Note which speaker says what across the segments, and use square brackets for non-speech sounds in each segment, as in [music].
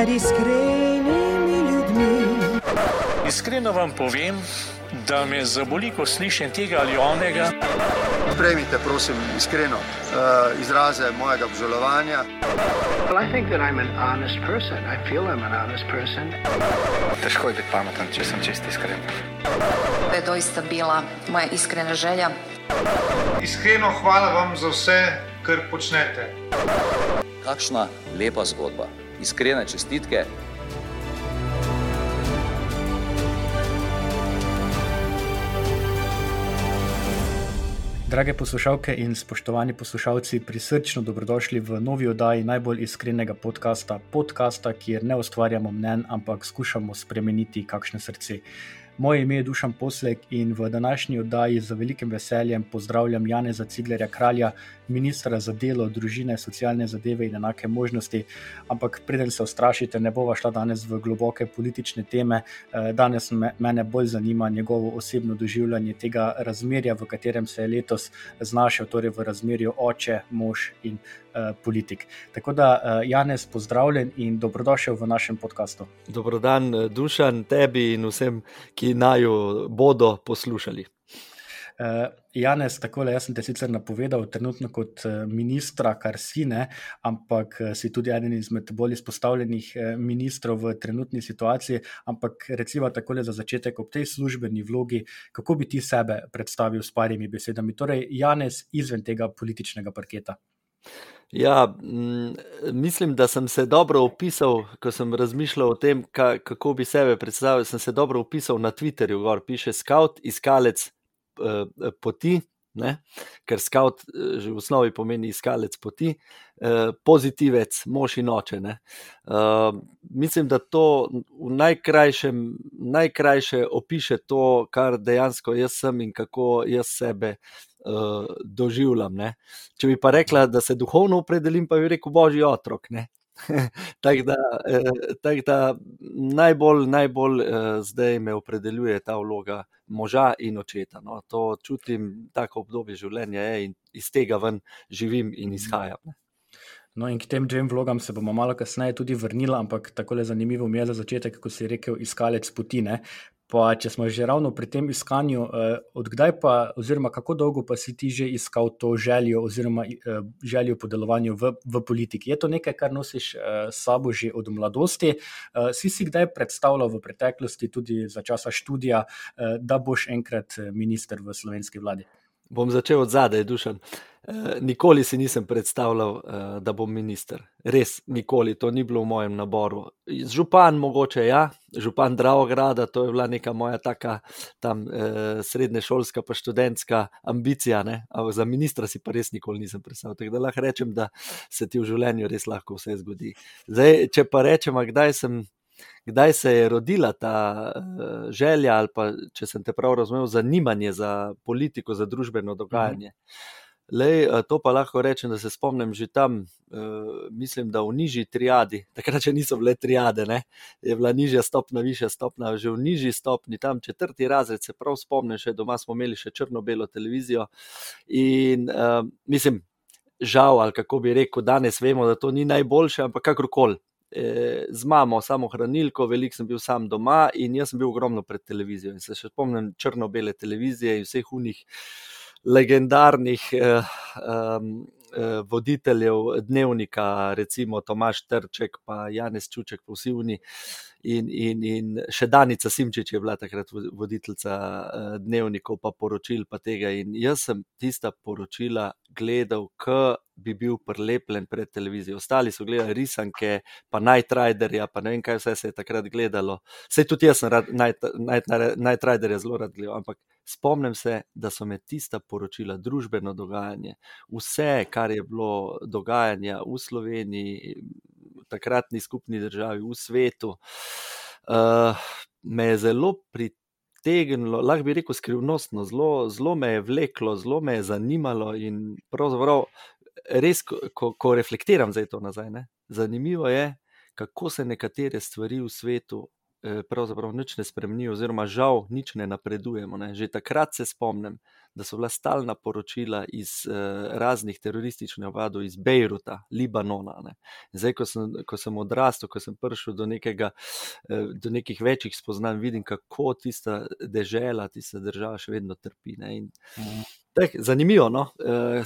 Speaker 1: med iskrenimi ljudmi.
Speaker 2: Iskreno vam povem, da me zaboli, ko slišim tega ali onega.
Speaker 3: Prejmite, prosim, iskreno uh, izraze mojega obžalovanja.
Speaker 4: Well, I think that I'm an honest person. I feel I'm an honest person.
Speaker 5: Težko je biti pameten, če sem čest iskren.
Speaker 6: To je doista bila moja iskrena želja.
Speaker 7: Iskreno hvala vam za vse, kar počnete.
Speaker 8: Kakšna lepa zgodba, iskrene čestitke.
Speaker 9: Drage poslušalke in spoštovani poslušalci, prisrčno dobrodošli v novi oddaji najbolj iskrenega podcasta, podcasta, kjer ne ustvarjamo mnen, ampak skušamo spremeniti kakšne srce. Moje ime je Dušan Poslek in v današnji oddaji z velikim veseljem pozdravljam Janeza Ciglerja Kralja, ministra za delo, družine, socialne zadeve in enake možnosti. Ampak preden se ustrašite, ne bova šla danes v globoke politične teme. Eh, danes me, mene bolj zanima njegovo osebno doživljanje tega razmerja, v katerem se je letos znašel, torej v razmerju oče, mož in politik. Tako da, uh, Janez, pozdravljen in dobrodošel v našem podkastu.
Speaker 10: Dobrodan, Dušan, tebi in vsem, ki naj jo bodo poslušali.
Speaker 9: Uh, Janez, tako le, jaz sem te sicer napovedal, trenutno kot ministra, kar si ne, ampak si tudi eden izmed bolj izpostavljenih ministrov v trenutni situaciji. Ampak recimo tako le za začetek, ob tej službeni vlogi, kako bi ti sebe predstavil s parimi besedami? Torej, Janez izven tega političnega parketa.
Speaker 10: Ja, m, mislim, da sem se dobro opisal, ko sem razmišljal o tem, ka, kako bi sebe predstavil. Sem se dobro opisal na Twitterju, gor piše Scout, iskalec uh, poti, ne? ker Scout že v osnovi pomeni iskalec poti, uh, pozitivec, mož in oče. Uh, mislim, da to v najkrajšem, najkrajše opiše to, kar dejansko jaz sem in kako jaz sebe uh, doživljam. Ne. Če bi pa rekla, da se duhovno opredelim, pa bi rekel božji otrok. [laughs] Tako da, eh, tak da najbolj, najbolj eh, zdaj me opredeljuje ta vloga moža in očeta. No. To čutim, tako obdobje življenja je in iz tega ven živim in izhajam. Ne.
Speaker 9: No, in k tem dvem vlogam se bomo malo kasneje tudi vrnili, ampak tako le zanimivo mi je za začetek, ko si rekel, iskalec potine. Pa, če smo že ravno pri tem iskanju, eh, odkdaj pa, oziroma kako dolgo pa si ti že iskal to željo, oziroma eh, željo po delovanju v, v politiki? Je to nekaj, kar nosiš eh, s sabo že od mladosti? Si si kdaj predstavljal v preteklosti, tudi za časa študija, da boš enkrat minister v slovenski vladi?
Speaker 10: Bom začel od zadaj, dušen. Eh, nikoli si nisem predstavljal, eh, da bom minister. Res, nikoli to ni bilo v mojem naboru. Župan, mogoče ja, župan Dravograda, to je bila neka moja taka tam eh, srednješolska, pa študentska ambicija. Ampak za ministra si pa res nikoli nisem predstavljal. Tako da lahko rečem, da se ti v življenju res lahko vse zgodi. Zdaj, če pa rečem, kdaj sem kdaj se je rodila ta uh, želja, ali pa če sem te prav razumel, zanimanje za politiko, za družbeno dogajanje. Lej, to pa lahko rečem, da se spomnim že tam, uh, mislim, da v nižji triadi, [laughs] takrat še niso bile triade, ne? je bila nižja stopna, višja stopna, že v nižji stopni, tam četrti razred, se prav spomnim, še doma smo imeli še črno-belo televizijo. In uh, mislim, žal, ali kako bi rekel, danes vemo, da to ni najboljše, ampak kakorkoli eh, z mamo, samo hranilko, veliko sem bil sam doma in jaz sem bil ogromno pred televizijo. In se še spomnim črno-bele televizije in vseh unih legendarnih eh, um, eh, voditeljev dnevnika, recimo Tomaš Trček, pa Janez Čuček, pa vsi oni. In, in, in še Danica Simčič je bila takrat voditeljica eh, dnevnikov, pa poročil pa tega. In jaz sem tista poročila gledal, kot bi bil prelepljen pred televizijo. Ostali so gledali risanke, pa najtrajderja, pa ne vem, kaj vse se je takrat gledalo. Vse tudi jaz sem najtrajderja zelo rad gledal, ampak spomnim se, da so me tista poročila, družbeno dogajanje, vse, kar je bilo dogajanja v Sloveniji, takratni skupni državi, v svetu, uh, me je zelo pritegnilo tegnilo, lahko bi rekel, skrivnostno, zelo, zelo me je vleklo, zelo me je zanimalo. In pravzaprav, res, ko, ko reflektiram zdaj to nazaj, ne, zanimivo je, kako se nekatere stvari v svetu eh, pravzaprav nič ne spremeni, oziroma žal nič ne napredujemo. Ne. Že takrat se spomnim, da so bila stalna poročila iz eh, raznih terorističnih napadov iz Bejruta, Libanona. Ne. Zdaj, ko sem, ko sem odrastel, ko sem prišel do, nekega, eh, do nekih večjih spoznanj, vidim, kako tista dežela, tista država še vedno trpi. In, tak, zanimivo. No? Eh,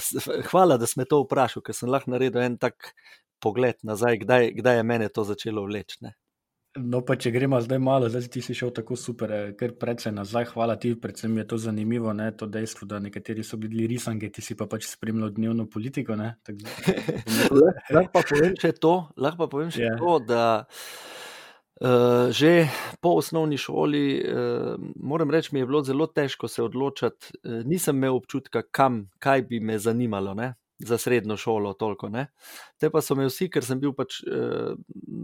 Speaker 10: hvala, da si me to vprašal, ker sem lahko naredil en tak pogled nazaj, kdaj, kdaj je mene to začelo vleči.
Speaker 9: No, pa če gremo zdaj malo, zdaj ti si šel tako super, eh, ker predvsej nazaj, hvala ti, predvsem je to zanimivo, ne, to dejstvo, da nekateri so bili risanke, ti si pa pač spremljal dnevno politiko. [laughs]
Speaker 10: Lahko pa povem še to, lahko pa povem še yeah. Ja. to da uh, že po osnovni šoli, uh, moram reči, mi je bilo zelo težko se odločiti, uh, nisem imel občutka, kam, kaj bi me zanimalo. Ne za srednjo šolo, toliko. Ne? Te pa so me vsi, ker sem bil pač, uh,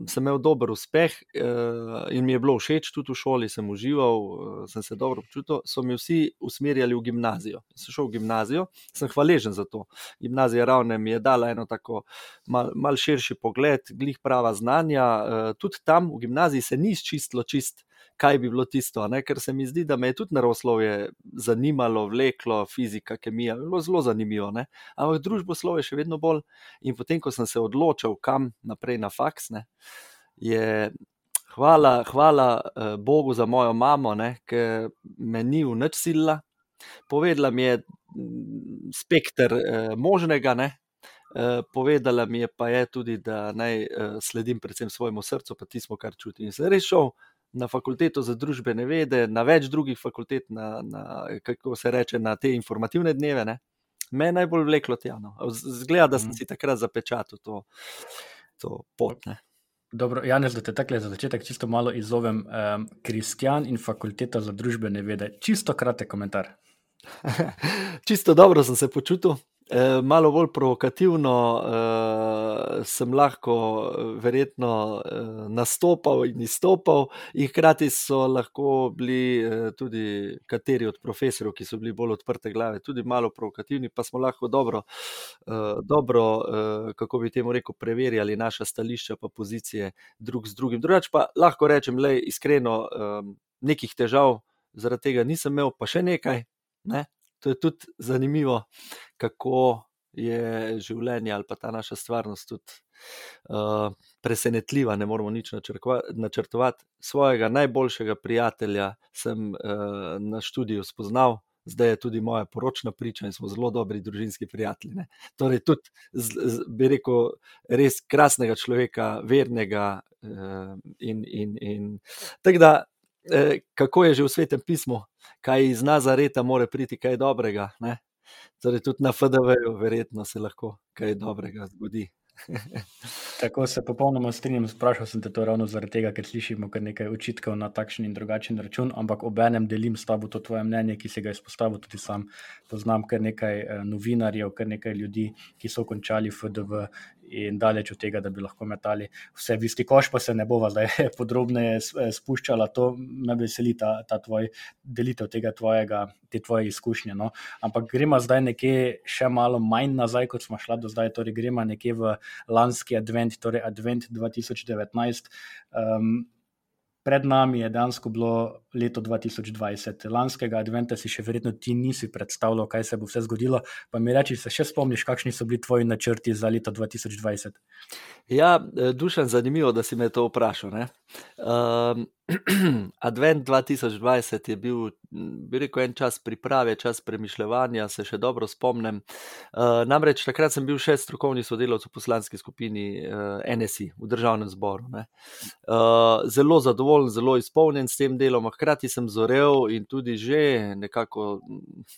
Speaker 10: sem imel dober uspeh uh, in mi je bilo všeč tudi v šoli, sem užival, uh, sem se dobro počutil, so me vsi usmerjali v gimnazijo. Sem šel v gimnazijo, sem hvaležen za to. Gimnazija ravno mi je dala eno tako mal, mal širši pogled, glih prava znanja. Uh, tudi tam v gimnaziji se ni čistilo čist kaj bi bilo tisto. Ne? Ker se mi zdi, da me je tudi naravoslovje zanimalo, vleklo, fizika, kemija, bilo zelo zanimivo. Ne? Ampak družboslovje še vedno bolj. In potem, ko sem se odločil, kam naprej na faks, ne, je. Hvala, hvala eh, Bogu za mojo mamo, ki me ni v nič sila. Povedala mi je mm, spektr eh, možnega, ne? Eh, povedala mi je pa je tudi, da naj eh, sledim predvsem svojemu srcu, pa tismo, kar čutim. In sem res šel na fakulteto za družbene vede, na več drugih fakultet, na, na kako se reče, na te informativne dneve. Ne? Me je najbolj vleklo tja. No. Zgleda, da sem mhm. si takrat zapečatil to, to pot. Ne.
Speaker 9: Dobro, Janez, da te tako za začetek čisto malo izzovem. Um, Kristjan in fakulteta za družbene vede. Čisto kratek komentar. [laughs]
Speaker 10: čisto dobro sem se počutil. Eh, malo bolj provokativno uh, sem lahko, eh, verjetno, uh, nastopal in izstopal, in hkrati so lahko bili uh, tudi kateri od profesorjev, ki so bili bolj odprte glave, tudi malo provokativni, pa smo lahko dobro, uh, dobro uh, kako bi temu rekel, preverjali naša stališča, pa pozicije drug z drugim. Drugač pa lahko rečem, le iskreno, um, nekih težav zaradi tega nisem imel, pa še nekaj. Ne? To je tudi zanimivo, kako je življenje ali pa ta naša stvarnost tudi uh, presenetljiva. Ne moramo nič načrtovati. Svojega najboljšega prijatelja sem uh, na študiju spoznal. Zdaj je tudi moja poročna priča in smo zelo dobri družinski prijatelji. Ne. Torej, tudi, z, z, bi rekel, res krasnega človeka, vernega. Uh, in, in, in, tako da, eh, kako je že v svetem pismu, kaj iz Nazareta more priti, kaj dobrega. Ne? Torej, tudi na FDV-ju, verjetno se lahko kaj dobrega zgodi. [laughs]
Speaker 9: Tako se popolnoma strinjam. Sprašal sem te to ravno zaradi tega, ker slišimo kar nekaj očitkov na takšen in drugačen račun, ampak obenem delim s tabo to tvoje mnenje, ki si ga izpostavil tudi sam. Poznam kar nekaj eh, novinarjev, kar nekaj ljudi, ki so končali FDV in daleč od tega, da bi lahko metali vse v isti koš, pa se ne bova zdaj [laughs] podrobneje eh, spuščala. To me veseli, ta, ta tvoj delitev tega tvojega, te tvoje izkušnje. No? Ampak gremo zdaj nekje še malo manj nazaj, kot smo šli do zdaj, torej gremo nekje v lanski advent, torej advent 2019. Um, Pred nami je dejansko bilo leto 2020, lanskega adventa si še verjetno ti nisi predstavljal, kaj se bo vse zgodilo. Pa mi reči, se še spomniš, kakšni so bili tvoji načrti za leto 2020?
Speaker 10: Ja, eh, dušan, zanimivo, da si me to vprašal. Um, [clears throat] Advent 2020 je bil, bi rekel, en čas priprave, čas premišljanja, se še dobro spomnim. Uh, namreč takrat sem bil še strokovni sodelavec v poslanski skupini uh, NSI v državnem zboru. Uh, zelo zadovoljen, zelo izpolnjen s tem delom, hkrati sem zorel in tudi že nekako,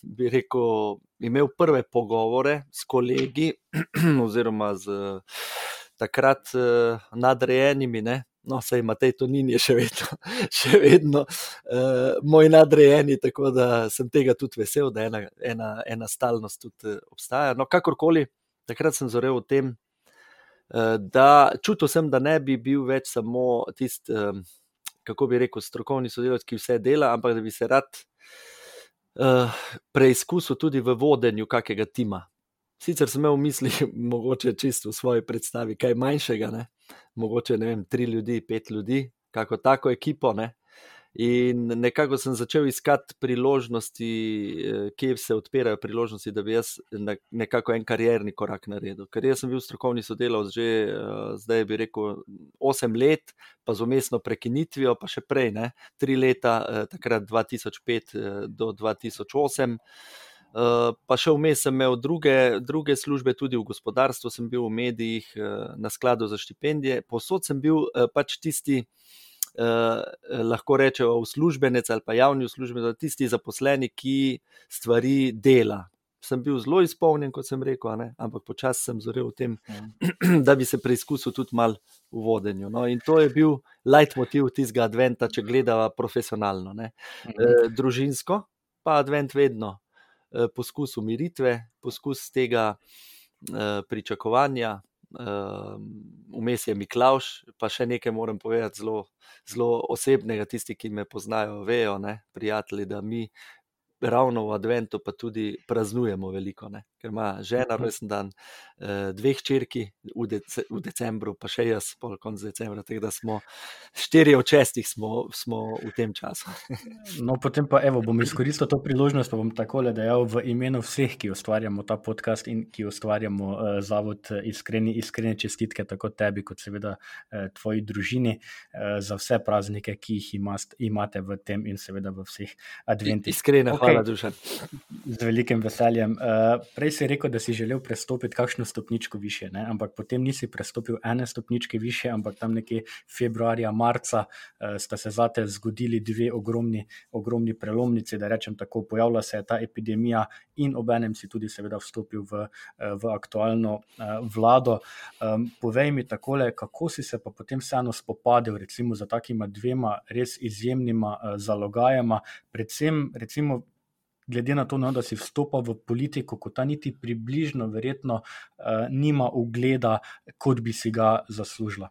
Speaker 10: bi rekel, imel prve pogovore s kolegi [clears throat] oziroma z takrat uh, nadrejenimi. Ne? No, sej Matej Tonin je še vedno, [laughs] še vedno uh, moj nadrejeni, tako da sem tega tudi vesel, da ena, ena, ena stalnost tudi uh, obstaja. No, kakorkoli, takrat sem zorel v tem, uh, da čutil sem, da ne bi bil več samo tisti, um, kako bi rekel, strokovni sodelavec, ki vse dela, ampak da bi se rad uh, preizkusil tudi v vodenju kakega tima. Sicer sem imel v mislih, [laughs] mogoče čisto v svoji predstavi, kaj manjšega, ne? mogoče ne vem, tri ljudi, pet ljudi, kako tako ekipo. Ne? In nekako sem začel iskati priložnosti, eh, kje se odpirajo priložnosti, da bi jaz nekako en karjerni korak naredil. Ker jaz sem bil strokovni sodelavec že eh, zdaj, bi rekel, 8 let, pa z umestno prekinitvijo, pa še prej, ne, 3 leta, eh, takrat 2005 do 2008. Pa še vmes sem imel druge, druge službe, tudi v gospodarstvu, sem bil v medijih, na skladu za štipendije. Posod sem bil pač tisti, eh, lahko rečemo, uslužbenec ali pa javni uslužbenec, tisti zaposleni, ki stvari dela. Sem bil zelo izpolnjen, kot sem rekel, ne? ampak počasi sem zorel v tem, mm. [clears throat] da bi se preizkusil tudi malo v vodenju. No? In to je bil leitmotiv tistega adventa, če gledamo profesionalno. Mm. E, družinsko, pa advent vedno poskus umiritve, poskus tega e, pričakovanja, vmes je Miklaš, pa še nekaj moram povedati, zelo, zelo osebnega. Tisti, ki me poznajo, vejo, ne, prijatelji, da mi ravno v Adventu pa tudi praznujemo veliko, ne? Ker ima žena
Speaker 9: Mhm.
Speaker 10: rojsten dan, eh, dveh črki v, dece, v decembru, pa še jaz, pol konc decembra, tako da smo štiri od šestih smo, smo v tem času.
Speaker 9: No, potem pa evo, bom izkoristil to priložnost, pa bom takole dejal v imenu vseh, ki ustvarjamo ta podcast in ki ustvarjamo uh, zavod eh, iskreni, iskrene čestitke, tako tebi, kot seveda uh, tvoji družini, uh, za vse praznike, ki jih imast, imate v tem in seveda v vseh adventih.
Speaker 10: Iskrena,
Speaker 9: Okej.
Speaker 10: hvala, Dušan.
Speaker 9: Z velikim veseljem. Uh, prej si rekel, da si želel prestopiti kakšno stopničko više, ne? ampak potem nisi prestopil ene stopničke više, ampak tam nekje februarja, marca uh, sta se zate zgodili dve ogromni, ogromni prelomnici, da rečem tako, pojavila se je ta epidemija in obenem si tudi seveda vstopil v, uh, v aktualno uh, vlado. Um, povej mi takole, kako si se pa potem vseeno spopadel recimo za takima dvema res izjemnima uh, zalogajama, predvsem recimo glede na to, no, da si vstopil v politiko, ko ta niti približno, verjetno, uh, nima ugleda, kot bi si ga zaslužila.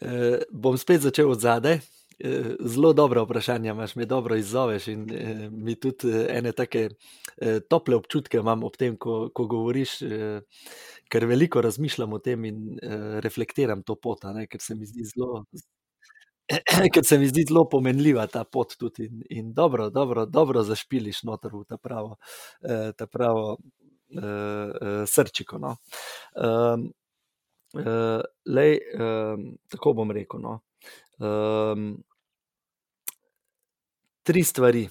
Speaker 10: E, bom spet začel od zadaj. E, zelo dobro vprašanje, imaš me dobro izzoveš in e, mi tudi ene take e, tople občutke imam ob tem, ko, ko govoriš, e, ker veliko razmišljam o tem in e, reflektiram to pot, ne, ker se mi zdi zelo. [clears throat] Ker se mi zdi zelo pomenljiva ta pot tudi in, in dobro, dobro, dobro zašpiliš noter v ta pravo, eh, ta pravo eh, eh, srčiko. No. Um, eh, lej, um, tako bom rekel. No. Um, tri stvari.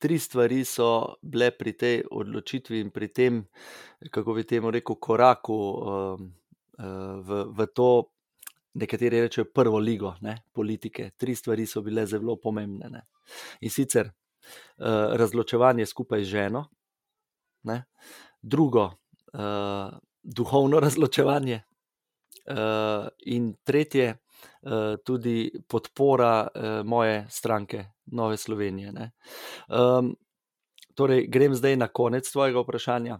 Speaker 10: Tri stvari so bile pri tej odločitvi in pri tem, kako bi temu rekel, koraku um, v, v to, nekateri rečejo, prvo ligo ne, politike. Tri stvari so bile zelo pomembne. Ne. In sicer uh, razločevanje skupaj z ženo, ne. drugo, uh, duhovno [laughs] razločevanje, uh, in tretje, uh, tudi podpora uh, moje stranke, Nove Slovenije. Um, torej, grem zdaj na konec tvojega vprašanja.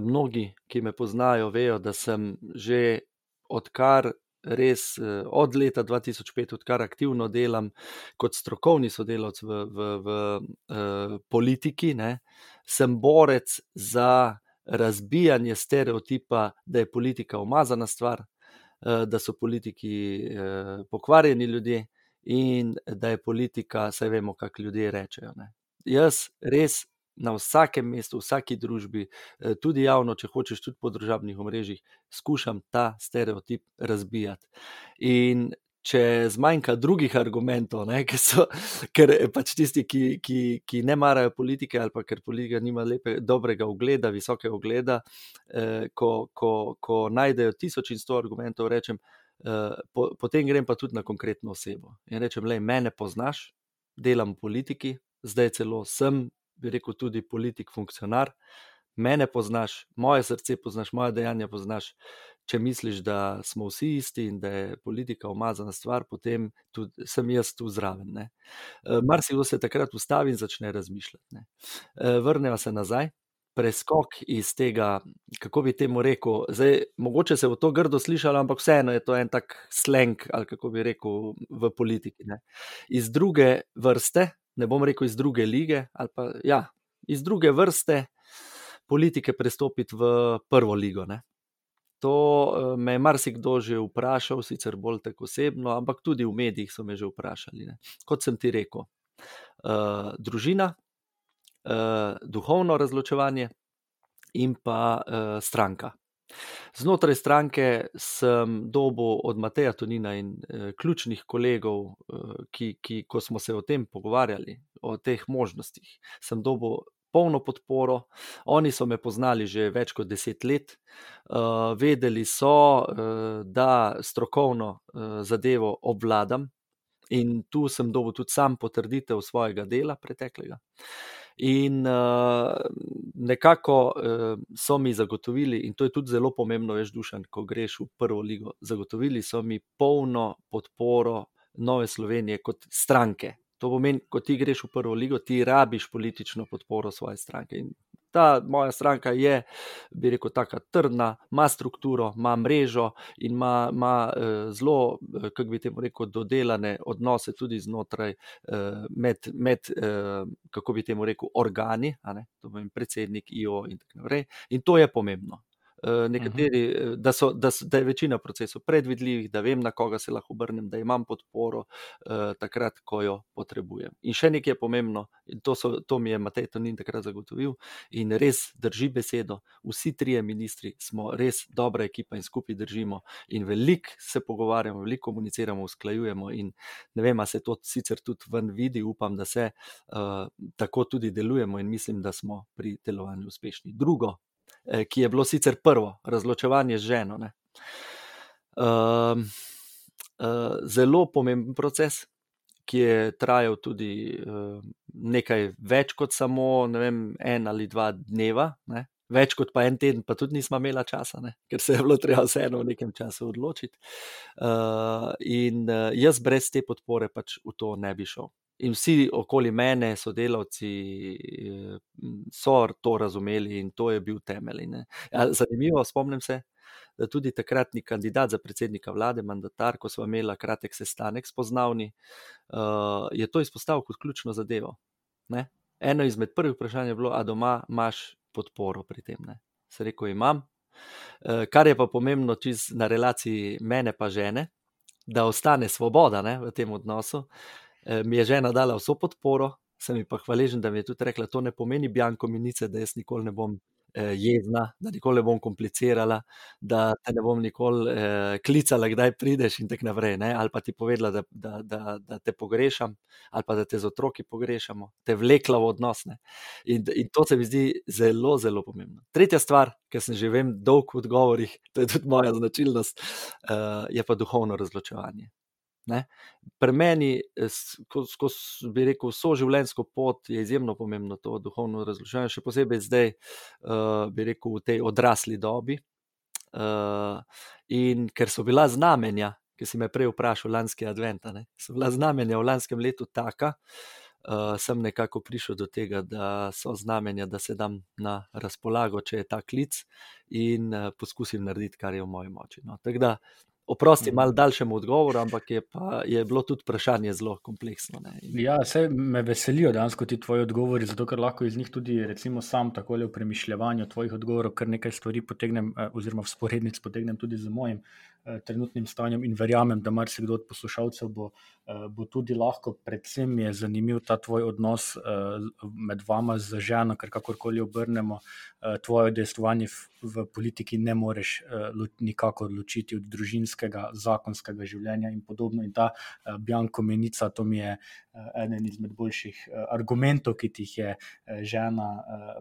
Speaker 10: Mnogi, ki me poznajo, vejo, da sem že odkar res od leta 2005, odkar aktivno delam kot strokovni sodelavec v, v, v uh, politiki, ne, sem borec za razbijanje stereotipa, da je politika umazana stvar, uh, da so politiki uh, pokvarjeni ljudje in da je politika, saj vemo, kako ljudje rečejo. Ne. Jaz res na vsakem mestu, v vsaki družbi, tudi javno, če hočeš, tudi po družabnih omrežjih, skušam ta stereotip razbijati. In če zmanjka drugih argumentov, ne, ker, so, ker pač tisti, ki, ki, ki ne marajo politike ali pa ker politika nima lepe, dobrega ogleda, visokega ogleda, eh, ko, ko, ko najdejo tisoč in sto argumentov, rečem, eh, po, potem grem pa tudi na konkretno osebo. In rečem, le, mene poznaš, delam v politiki, zdaj celo sem bi rekel, tudi politik, funkcionar. Mene poznaš, moje srce poznaš, moje dejanja poznaš. Če misliš, da smo vsi isti in da je politika umazana stvar, potem tudi, sem jaz tu zraven. E, Mar si se takrat ustavi in začne razmišljati. E, vrnemo se nazaj. Preskok iz tega, kako bi temu rekel, zdaj, mogoče se bo to grdo slišalo, ampak vseeno je to en tak sleng, ali kako bi rekel, v politiki. Ne. Iz druge vrste, ne bom rekel iz druge lige, ali pa ja, iz druge vrste politike prestopiti v prvo ligo. Ne. To me je marsikdo že vprašal, sicer bolj tako osebno, ampak tudi v medijih so me že vprašali. Ne. Kot sem ti rekel, uh, družina, uh, duhovno razločevanje in pa uh, stranka. Znotraj stranke sem dobil od Mateja Tonina in eh, ključnih kolegov, eh, ki, ki, ko smo se o tem pogovarjali, o teh možnostih, sem dobil polno podporo. Oni so me poznali že več kot deset let, eh, vedeli so, eh, da strokovno eh, zadevo obvladam, in tu sem dobil tudi sam potrditev svojega dela preteklega. In uh, nekako uh, so mi zagotovili, in to je tudi zelo pomembno, veš, dušan, ko greš v prvo ligo. Zagotovili so mi polno podporo Nove Slovenije kot stranke. To pomeni, ko ti greš v prvo ligo, ti rabiš politično podporo svoje stranke. In ta moja stranka je, bi rekel, tako trdna, ima strukturo, ima mrežo in ima, ima uh, zelo, uh, kako bi temu rekel, dodelane odnose tudi znotraj, uh, med, med kako bi temu rekel, organi, to pomeni predsednik, IO in tako naprej. In to je pomembno. Eh, nekateri, uh -huh. da, so, da, da je večina procesov predvidljivih, da vem, na koga se lahko obrnem, da imam podporo uh, takrat, ko jo potrebujem. In še nekaj je pomembno, in to, so, to mi je Matej Tonin takrat zagotovil, in res drži besedo. Vsi trije ministri smo res dobra ekipa in skupaj držimo, in veliko se pogovarjamo, veliko komuniciramo, usklajujemo. In ne vem, ali se to sicer tudi ven vidi, upam, da se uh, tako tudi delujemo, in mislim, da smo pri delovanju uspešni. Drugo, Eh, ki je bilo sicer prvo, razločevanje z ženo. Uh, uh, zelo pomemben proces, ki je trajal tudi uh, nekaj več kot samo vem, en ali dva dneva, ne? več kot pa en teden, pa tudi nismo imeli časa, ne? ker se je bilo treba vseeno v nekem času odločiti. Uh, in uh, jaz brez te podpore pač v to ne bi šel. In vsi okoli mene, sodelavci, eh, so to razumeli, in to je bil temelj. Ja, zanimivo, spomnim se, da tudi takratni kandidat za predsednika vlade, mandatar, ko smo imeli kratek sestanek spoznavni, uh, je to izpostavil kot ključno zadevo. Ne? Eno izmed prvih vprašanj je bilo, a doma imaš podporo pri tem. Ne? Se reko, imam. Uh, kar je pa pomembno, na relaciji mene pa žene, da ostane svoboda ne, v tem odnosu. Eh, mi je žena dala vso podporo, sem ji pa hvaležen, da mi je tudi rekla, to ne pomeni bianko minice, da jaz nikoli ne bom eh, jezna, da nikoli ne bom komplicirala, da te ne bom nikoli eh, klicala, kdaj prideš in tako naprej. Ne? Ali pa ti povedala, da, da, da, da te pogrešam, ali pa da te z otroki pogrešamo, te vlekla v odnosne. In, in to se mi zdi zelo, zelo pomembno. Tretja stvar, ki sem že vem, dolg v odgovorih, to je tudi moja značilnost, uh, je pa duhovno razločevanje. Ne? Pri meni, eh, skozi, bi rekel, vso življenjsko pot je izjemno pomembno to duhovno razložitev, še posebej zdaj, uh, bi rekel, v tej odrasli dobi. Uh, in ker so bila znamenja, ki si me prej vprašal, lanski advent, so bila znamenja v lanskem letu taka, uh, sem nekako prišel do tega, da so znamenja, da se dam na razpolago, če je ta klic in uh, poskusim narediti, kar je v moji moči. No. Tako da Oprosti, malo mhm. daljšemu odgovoru, ampak je, pa, je bilo tudi vprašanje zelo kompleksno. Ne.
Speaker 9: Ja, vse me veselijo dejansko ti tvoji odgovori, zato ker lahko iz njih tudi, recimo, sam tako v premišljanju tvojih odgovorov, kar nekaj stvari potegnem, eh, oziroma v sporednici potegnem tudi z mojim trenutnim stanjem in verjamem, da marsikdo od poslušalcev bo, eh, bo tudi lahko, predvsem je zanimiv ta tvoj odnos med vama z ženo, ker kakorkoli obrnemo tvoje dejstvovanje v, v politiki, ne moreš nikakor ločiti od družinskega zakonskega življenja in podobno. In ta Bjanko Menica, to mi je eden izmed boljših argumentov, ki ti jih je žena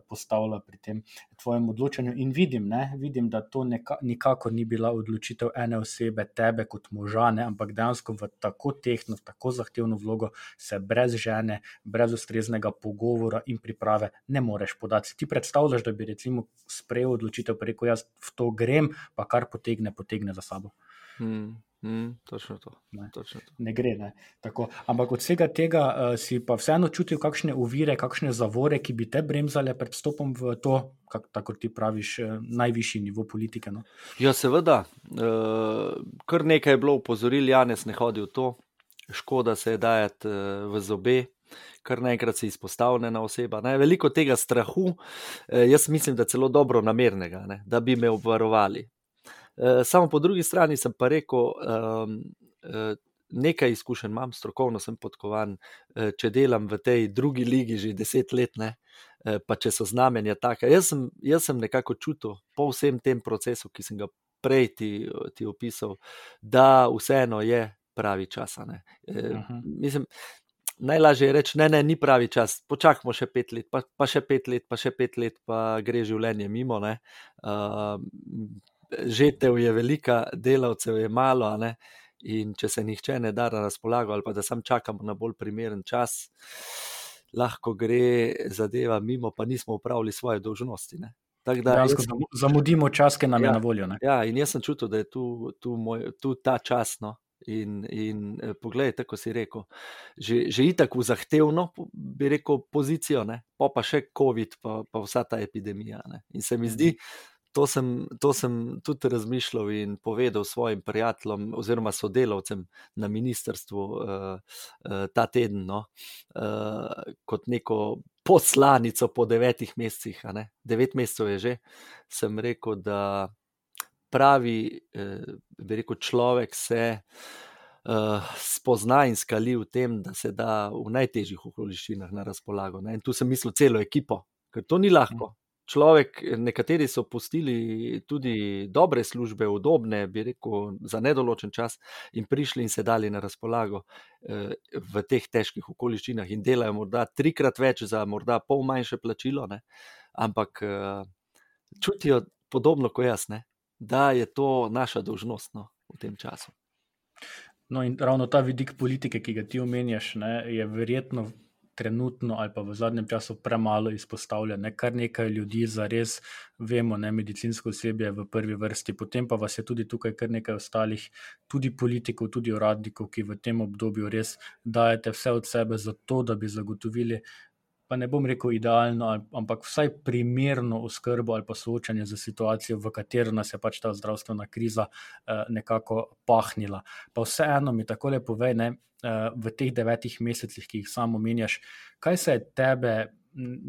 Speaker 9: postavila pri tem tvojem odločanju. In vidim, ne, vidim da to neka, nikakor ni bila odločitev ene osebe, tebe kot moža, ne, ampak dejansko v tako tehno, tako zahtevno vlogo se brez žene, brez ustreznega pogovora in priprave ne moreš podati. Ti predstavljaš, da bi recimo sprejel odločitev, preko jaz v to grem, pa kar potegne, potegne za sabo.
Speaker 10: Mm, mm, točno to.
Speaker 9: Ne,
Speaker 10: točno to.
Speaker 9: ne gre. Ne. Ampak od vsega tega uh, si pa vseeno čutil kakšne uvire, kakšne zavore, ki bi te bremzale pred stopom v to, kako ti praviš, uh, najvišji nivo politike. No?
Speaker 10: Ja, seveda. Uh, kar nekaj je bilo upozoril, Janes ne hodi v to, škoda se je dajati uh, v zobe. Kar naenkrat si izpostavljena oseba. Ne? Veliko tega strahu, eh, jaz mislim, da celo dobro namernega, ne? da bi me obvarovali. Uh, samo po drugi strani sem pa rekel, um, nekaj izkušenj imam, strokovno sem podkovan, uh, če delam v tej drugi ligi že deset let, ne, pa če so znamenja taka. Jaz sem, jaz sem nekako čutil po vsem tem procesu, ki sem ga prej ti, ti opisal, da vseeno je pravi čas. Uh, uh-huh. Mislim. Najlažje je reči, ne, ne, ni pravi čas, počakajmo še pet let, pa, pa še pet let, pa še pet let, pa gre življenje mimo. Uh, žetev je velika, delavcev je malo, in če se nihče ne da na razpolago, ali pa da sam čakamo na bolj primeren čas, lahko gre zadeva mimo, pa nismo upravili svoje dolžnosti.
Speaker 9: Da, jaz, zamudimo čas, ki nam
Speaker 10: ja,
Speaker 9: je na voljo. Ne?
Speaker 10: Ja, in jaz sem čutil, da je tu, tu, moj, tu ta čas. No. In, in eh, poglej, tako si rekel, že, že tako zahtevno, bi rekel, pozicijo, ne? pa pa še COVID, pa, pa vsa ta epidemija. Ne? In se mi zdi, mm to sem, to sem tudi razmišljal in povedal svojim prijateljem oziroma sodelavcem na ministrstvu uh, uh, ta teden, no, uh, kot neko poslanico po devetih mesecih. Devet mesecev je že, sem rekel, da pravi, uh, bi rekel, človek se. Uh, spozna in skali v tem, da se da v najtežjih okoliščinah na razpolago. Ne? In tu sem mislil celo ekipo, ker to ni lahko človek, nekateri so pustili tudi dobre službe, udobne, bi rekel, za nedoločen čas in prišli in se dali na razpolago eh, v teh težkih okoliščinah in delajo morda trikrat več za morda pol manjše plačilo, ne? ampak eh, čutijo podobno kot jaz, ne? da je to naša dolžnost no, v tem času.
Speaker 9: No, in ravno ta vidik politike, ki ga ti omenjaš, ne, je verjetno trenutno ali pa v zadnjem času premalo izpostavlja. Ne? Kar nekaj ljudi za res vemo, ne medicinsko osebje v prvi vrsti, potem pa vas je tudi tukaj kar nekaj ostalih, tudi politikov, tudi uradnikov, ki v tem obdobju res dajete vse od sebe za to, da bi zagotovili. Pa ne bom rekel idealno, ampak vsaj primerno oskrbo ali pa soočanje z situacijo, v kateri nas je pač ta zdravstvena kriza eh, nekako pahnila. Pa vseeno mi tako lepo povej, ne, Eh, v teh devetih mesecih, ki jih samo menjaš, kaj se je tebe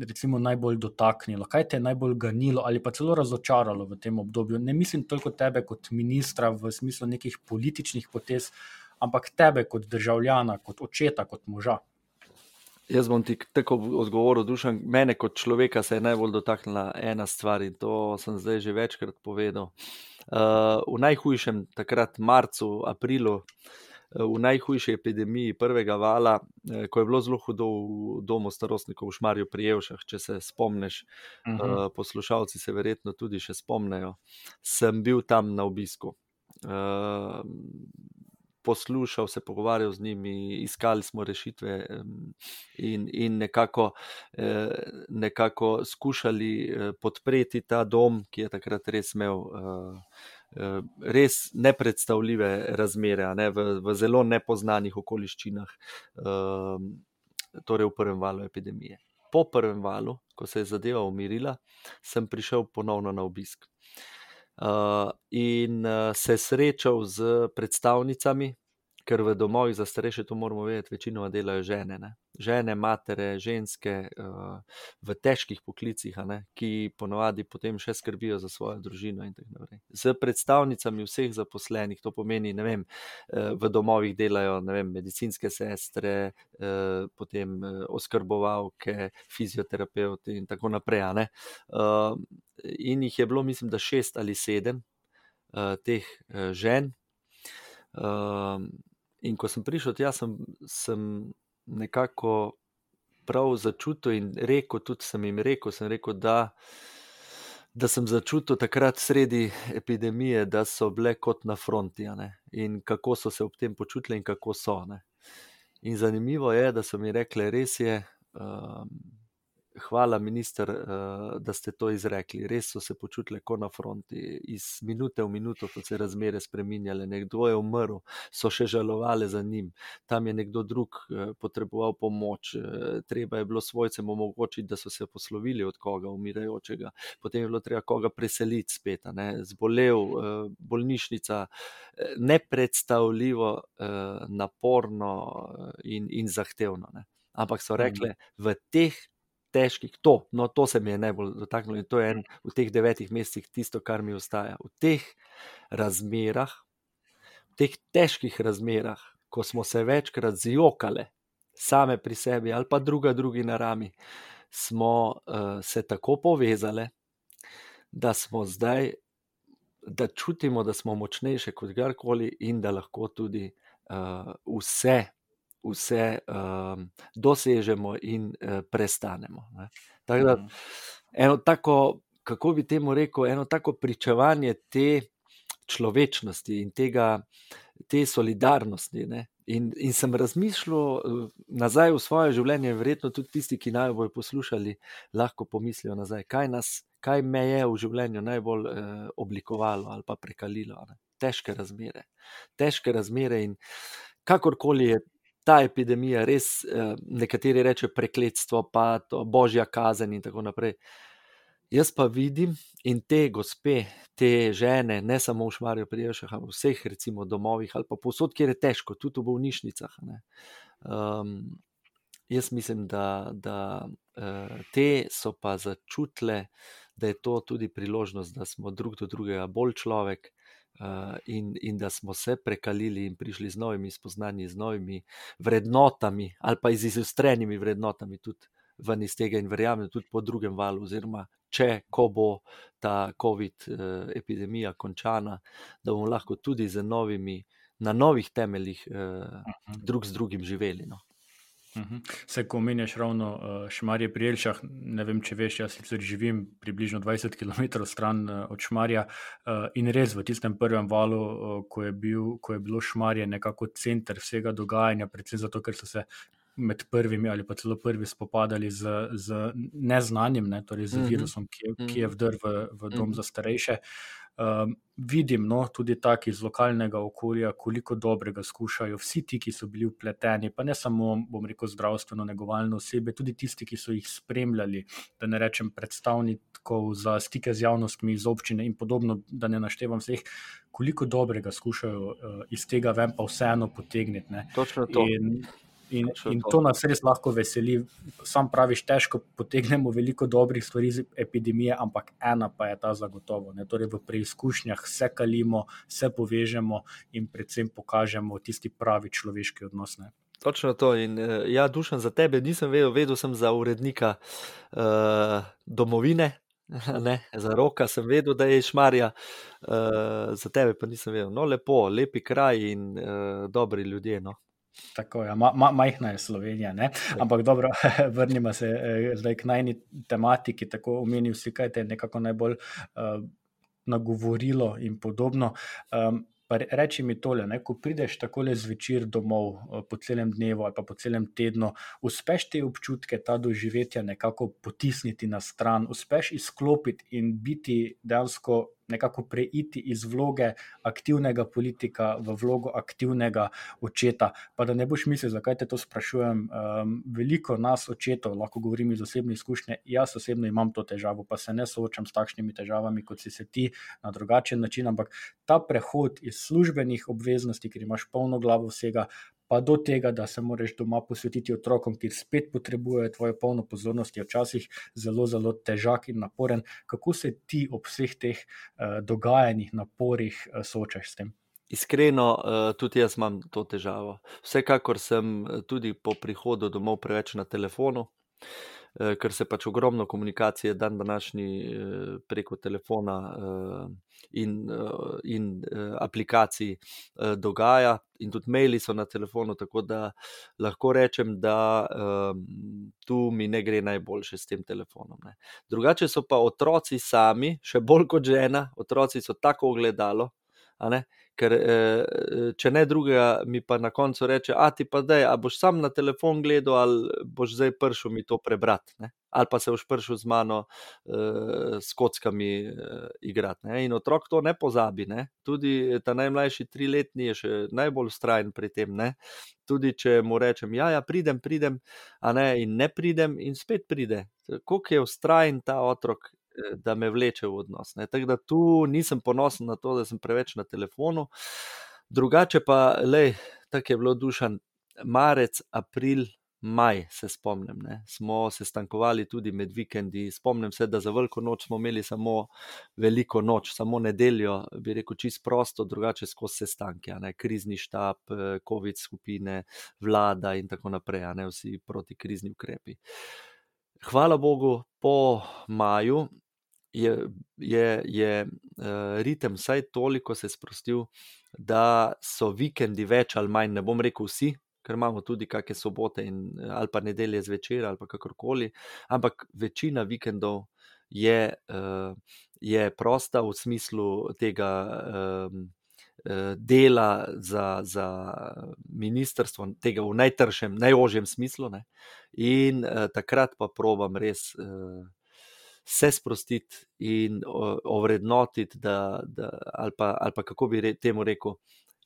Speaker 9: recimo, najbolj dotaknilo, kaj te je najbolj ganilo ali pa celo razočaralo v tem obdobju? Ne mislim toliko tebe kot ministra v smislu nekih političnih potez, ampak tebe kot državljana, kot očeta, kot moža.
Speaker 10: Jaz bom ti tako odgovoril, dušan. Mene kot človeka se je najbolj dotaknila ena stvar in to sem zdaj že večkrat povedal. Uh, v najhujšem, takrat marcu, aprilu, uh, v najhujši epidemiji prvega vala, eh, ko je bilo zelo hudo v domu starostnikov v Šmarju pri Jevšah, če se spomniš, uh eh, -huh. poslušalci se verjetno tudi še spomnejo, sem bil tam na obisku. Eh, poslušal, se pogovarjal z njimi, iskali smo rešitve, in, in nekako, nekako skušali podpreti ta dom, ki je takrat res imel Eh, res nepredstavljive razmere, ne, v, v zelo nepoznanih okoliščinah, torej v prvem valu epidemije. Po prvem valu, ko se je zadeva umirila, sem prišel ponovno na obisk. Uh, in uh, se srečal z predstavnicami ker v domovih za starejše to moramo vedeti, večinoma delajo žene. Ne? Žene, matere, ženske uh, v težkih poklicih, ne? ki ponovadi potem še skrbijo za svojo družino. Z predstavnicami vseh zaposlenih, to pomeni, da uh, v domovih delajo vem, medicinske sestre, uh, potem uh, oskrbovalke, fizioterapeuti in tako naprej. Uh, in jih je bilo, mislim, da šest ali sedem uh, teh uh, žen. Uh, In ko sem prišel tja, sem, sem nekako prav začutil in rekel, tudi sem jim rekel, sem rekel da, da sem začutil takrat sredi epidemije, da so bile kot na fronti in kako so se ob tem počutili in kako so. Ne? In zanimivo je, da so mi rekli, res je. Um, hvala, minister, eh, da ste to izrekli. Res so se počutili kot na fronti, iz minute v minuto so se razmere spremenjale. Nekdo je umrl, so še žalovali za njim, tam je nekdo drug eh, potreboval pomoč, eh, treba je bilo svojcem omogočiti, da so se poslovili od koga umirajočega, potem je bilo treba koga preseliti spet, zbolel, bolnišnica, nepredstavljivo naporno in, in zahtevno. Ne? Ampak so rekli, v teh težkih, to, no, to se mi je najbolj dotaknilo in to je en v teh devetih mesecih tisto, kar mi ostaja. V teh razmerah, v teh težkih razmerah, ko smo se večkrat zjokali, same pri sebi ali pa druga drugi na rami, smo uh, se tako povezali, da smo zdaj, da čutimo, da smo močnejši kot kdorkoli in da lahko tudi uh, vse, vse um, dosežemo in uh, prestanemo. Ne. Tako da, eno tako, kako bi temu rekel, eno tako pričevanje te človečnosti in tega, te solidarnosti. Ne. In, in sem razmišljal nazaj v svoje življenje, verjetno tudi tisti, ki naj bojo poslušali, lahko pomislijo nazaj, kaj, nas, kaj me je v življenju najbolj eh, oblikovalo ali pa prekalilo. Ne. Težke razmere. Težke razmere in kakorkoli je ta epidemija, res eh, nekateri rečejo prekletstvo, pa to božja kazen in tako naprej. Jaz pa vidim in te gospe, te žene, ne samo v Šmarju, pri Ješah, ampak v vseh, recimo, domovih ali pa posod, kjer je težko, tudi v bolnišnicah. Um, jaz mislim, da, da uh, te so pa začutile, da je to tudi priložnost, da smo drug do drugega bolj človek. In, in da smo se prekalili in prišli z novimi spoznanji, z novimi vrednotami, ali pa z izostrenimi vrednotami, tudi ven iz tega, in verjamem, tudi po drugem valu, oziroma če, ko bo ta COVID eh, epidemija končana, da bomo lahko tudi novimi, na novih temeljih eh, mhm. drug z drugim živeli. No.
Speaker 9: Vse, mhm. ko omenjaš ravno uh, Šmarje pri Elšah, ne vem, če veš, jaz sicer živim približno 20 km stran uh, od Šmarja uh, in res v tistem prvem valu, uh, ko, je bil, ko je bilo Šmarje nekako center vsega dogajanja, predvsem zato, ker so se med prvimi ali pa celo prvi spopadali z, z neznanim, ne, torej z mhm. virusom, ki je, ki je vdrl v, v dom mhm. za starejše. Um, vidim, no, tudi tako iz lokalnega okolja, koliko dobrega skušajo vsi ti, ki so bili upleteni, pa ne samo, bom rekel, zdravstveno negovalno osebe, tudi tisti, ki so jih spremljali, da ne rečem predstavnikov za stike z javnostmi iz občine in podobno, da ne naštevam vseh, koliko dobrega skušajo uh, iz tega ven pa vseeno potegniti.
Speaker 10: Točno to. In,
Speaker 9: In, in to nas res lahko veseli. Sam praviš, težko potegnemo veliko dobrih stvari iz epidemije, ampak ena pa je ta zagotovo. Ne? Torej, v preizkušnjah se kalimo, se povežemo in predvsem pokažemo tisti pravi človeški odnos. Ne?
Speaker 10: Točno to. In, uh, ja, dušen za tebe, nisem vedel, vedel sem za urednika uh, domovine. [laughs] Ne, za roka sem vedel, da je šmarja, uh, za tebe pa nisem vedel. No, lepo, lepi kraj in uh, dobri ljudje. No.
Speaker 9: Tako je, ma, ma, majhna je Slovenija. Ne? Ampak dobro, [laughs] vrnimo se eh, zdaj k najni tematiki. Tako omenil si, kaj te je nekako najbolj uh, nagovorilo in podobno. Um, Reči mi tole, ne, ko prideš tako le zvečer domov, eh, po celem dnevu ali po celem tednu, uspeš te občutke, ta doživetja nekako potisniti na stran, uspeš izklopiti in biti dejansko nekako preiti iz vloge aktivnega politika v vlogo aktivnega očeta. Pa da ne boš mislil, zakaj te to sprašujem. Um, veliko nas, očetov, lahko govorim iz osebne izkušnje, jaz osebno imam to težavo, pa se ne soočam s takšnimi težavami, kot si se ti na drugačen način. Ampak ta prehod iz službenih obveznosti, ker imaš polno glavo vsega, pa do tega, da se moraš doma posvetiti otrokom, ki spet potrebujejo tvojo polno pozornost, je včasih zelo, zelo težak in naporen. Kako se ti ob vseh teh uh, dogajanjih, naporih uh, soočaš s tem?
Speaker 10: Iskreno, uh, tudi jaz imam to težavo. Vsekakor sem tudi po prihodu domov preveč na telefonu. Eh, ker se pač ogromno komunikacije dan današnji eh, preko telefona eh, in, in aplikacij dogaja, in tudi maili so na telefonu, tako da lahko rečem, da tu mi ne gre najboljše s tem telefonom. Ne. Drugače so pa otroci sami, še bolj kot žena, otroci so tako ogledalo. Ker, eh, če ne drugega, mi pa na koncu reče: A ti pa zdaj, a boš sam na telefon gledal, ali boš zdaj prišel mi to prebrati, ne? ali pa se boš prišel z mano eh, s kockami eh, igrati. Ne? In otrok to ne pozabi. Ne? Tudi ta najmlajši triletni je še najbolj ustrajen pri tem. Ne? Tudi če mu rečem, ja, ja pridem, pridem, a ne, in ne pridem, in spet pride. Kako je ustrajen ta otrok, da me vleče v odnos. Ne. Tako da tu nisem ponosen na to, da sem preveč na telefonu. Drugače pa, le, tako je bilo dušan, marec, april, maj, se spomnim. Ne. Smo se stankovali tudi med vikendi. Spomnim se, da za veliko noč smo imeli samo veliko noč, samo nedeljo, bi rekel, čist prosto, drugače skozi sestanke, ne. krizni štab, COVID skupine, vlada in tako naprej, ne vsi protikrizni ukrepi. Hvala Bogu, po maju je, je, je ritem vsaj toliko se sprostil, da so vikendi več ali manj, ne bom rekel vsi, ker imamo tudi kakšne sobote in, ali pa nedelje zvečer ali pa kakorkoli, ampak večina vikendov je, je prosta v smislu tega dela za, za ministrstvo, tega v najtršem, najožjem smislu, ne, in takrat pa probam res se sprostiti in ovrednotiti, da, da, ali, pa, ali pa kako bi re, temu rekel,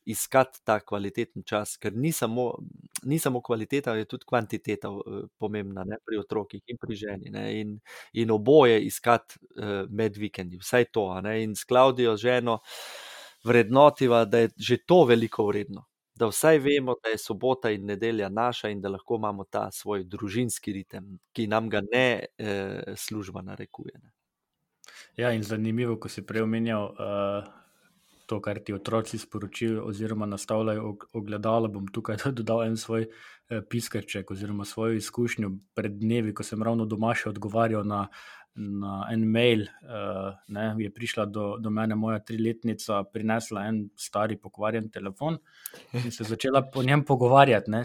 Speaker 10: iskati ta kvaliteten čas, ker ni samo, ni samo kvaliteta, je tudi kvantiteta pomembna ne, pri otrocih in pri ženi. Ne, in, in oboje iskati med vikendi, vsaj to. Ne, in s Klaudijo ženo vrednotiva, da je že to veliko vredno da vsaj vemo, da je sobota in nedelja naša in da lahko imamo ta svoj družinski ritem, ki nam ga ne eh, služba narekuje. Ne.
Speaker 9: Ja, in zanimivo, ko si prej omenjal uh, to, kar ti otroci sporočijo, oziroma nastavljajo ogledalo. Bom tukaj [laughs] dodal en svoj uh, piskarček, oziroma svojo izkušnjo pred dnevi, ko sem ravno doma še odgovarjal na na en mail, uh, ne, je prišla do, do mene moja triletnica, prinesla en stari pokvarjen telefon in se začela po njem pogovarjati. Ne,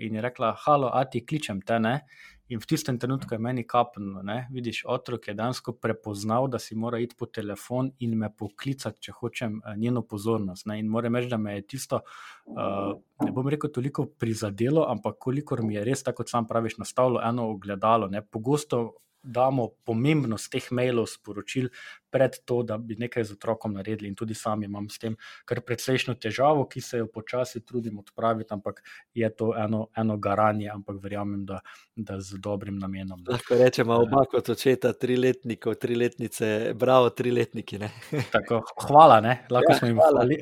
Speaker 9: in je rekla: Halo, a ti kličem te. Ne? In v tistem trenutku je meni kapnilo, da vidiš, otrok je dejansko prepoznal, da si mora iti po telefon in me poklicati, če hočem uh, njeno pozornost. Ne? In moram reči, da me je tisto, uh, ne bom rekel, toliko prizadelo, ampak kolikor mi je res, tako kot sam praviš, nastavilo eno ogledalo. Ne? Pogosto damo pomembnost teh mailov, sporočil pred to, da bi nekaj z otrokom naredili. In tudi sam imam s tem kar precejšno težavo, ki se jo počasi trudim odpraviti, ampak je to eno, eno garanje, ampak verjamem, da, da z dobrim namenom.
Speaker 10: Lahko rečemo, oba kot očeta, triletnikov, triletnice, bravo, triletniki. [laughs]
Speaker 9: Tako, hvala, ne? lahko ja, smo jim hvale,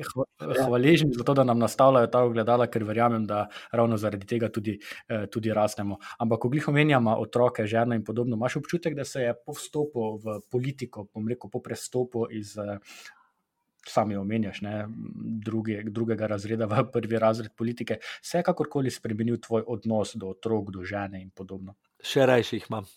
Speaker 9: hvaležni za to, da nam nastavljajo ta ogledala, ker verjamem, da ravno zaradi tega tudi, eh, tudi rastemo. Ampak, ko jih omenjamo, otroke, žene in podobno, imaš občutek, da se je po vstopu v politiko, bom rekel, po prestopu iz, eh, sami omenjaš, ne, druge, drugega razreda v prvi razred politike, se je kakorkoli spremenil tvoj odnos do otrok, do žene in podobno?
Speaker 10: Še rajši jih imam.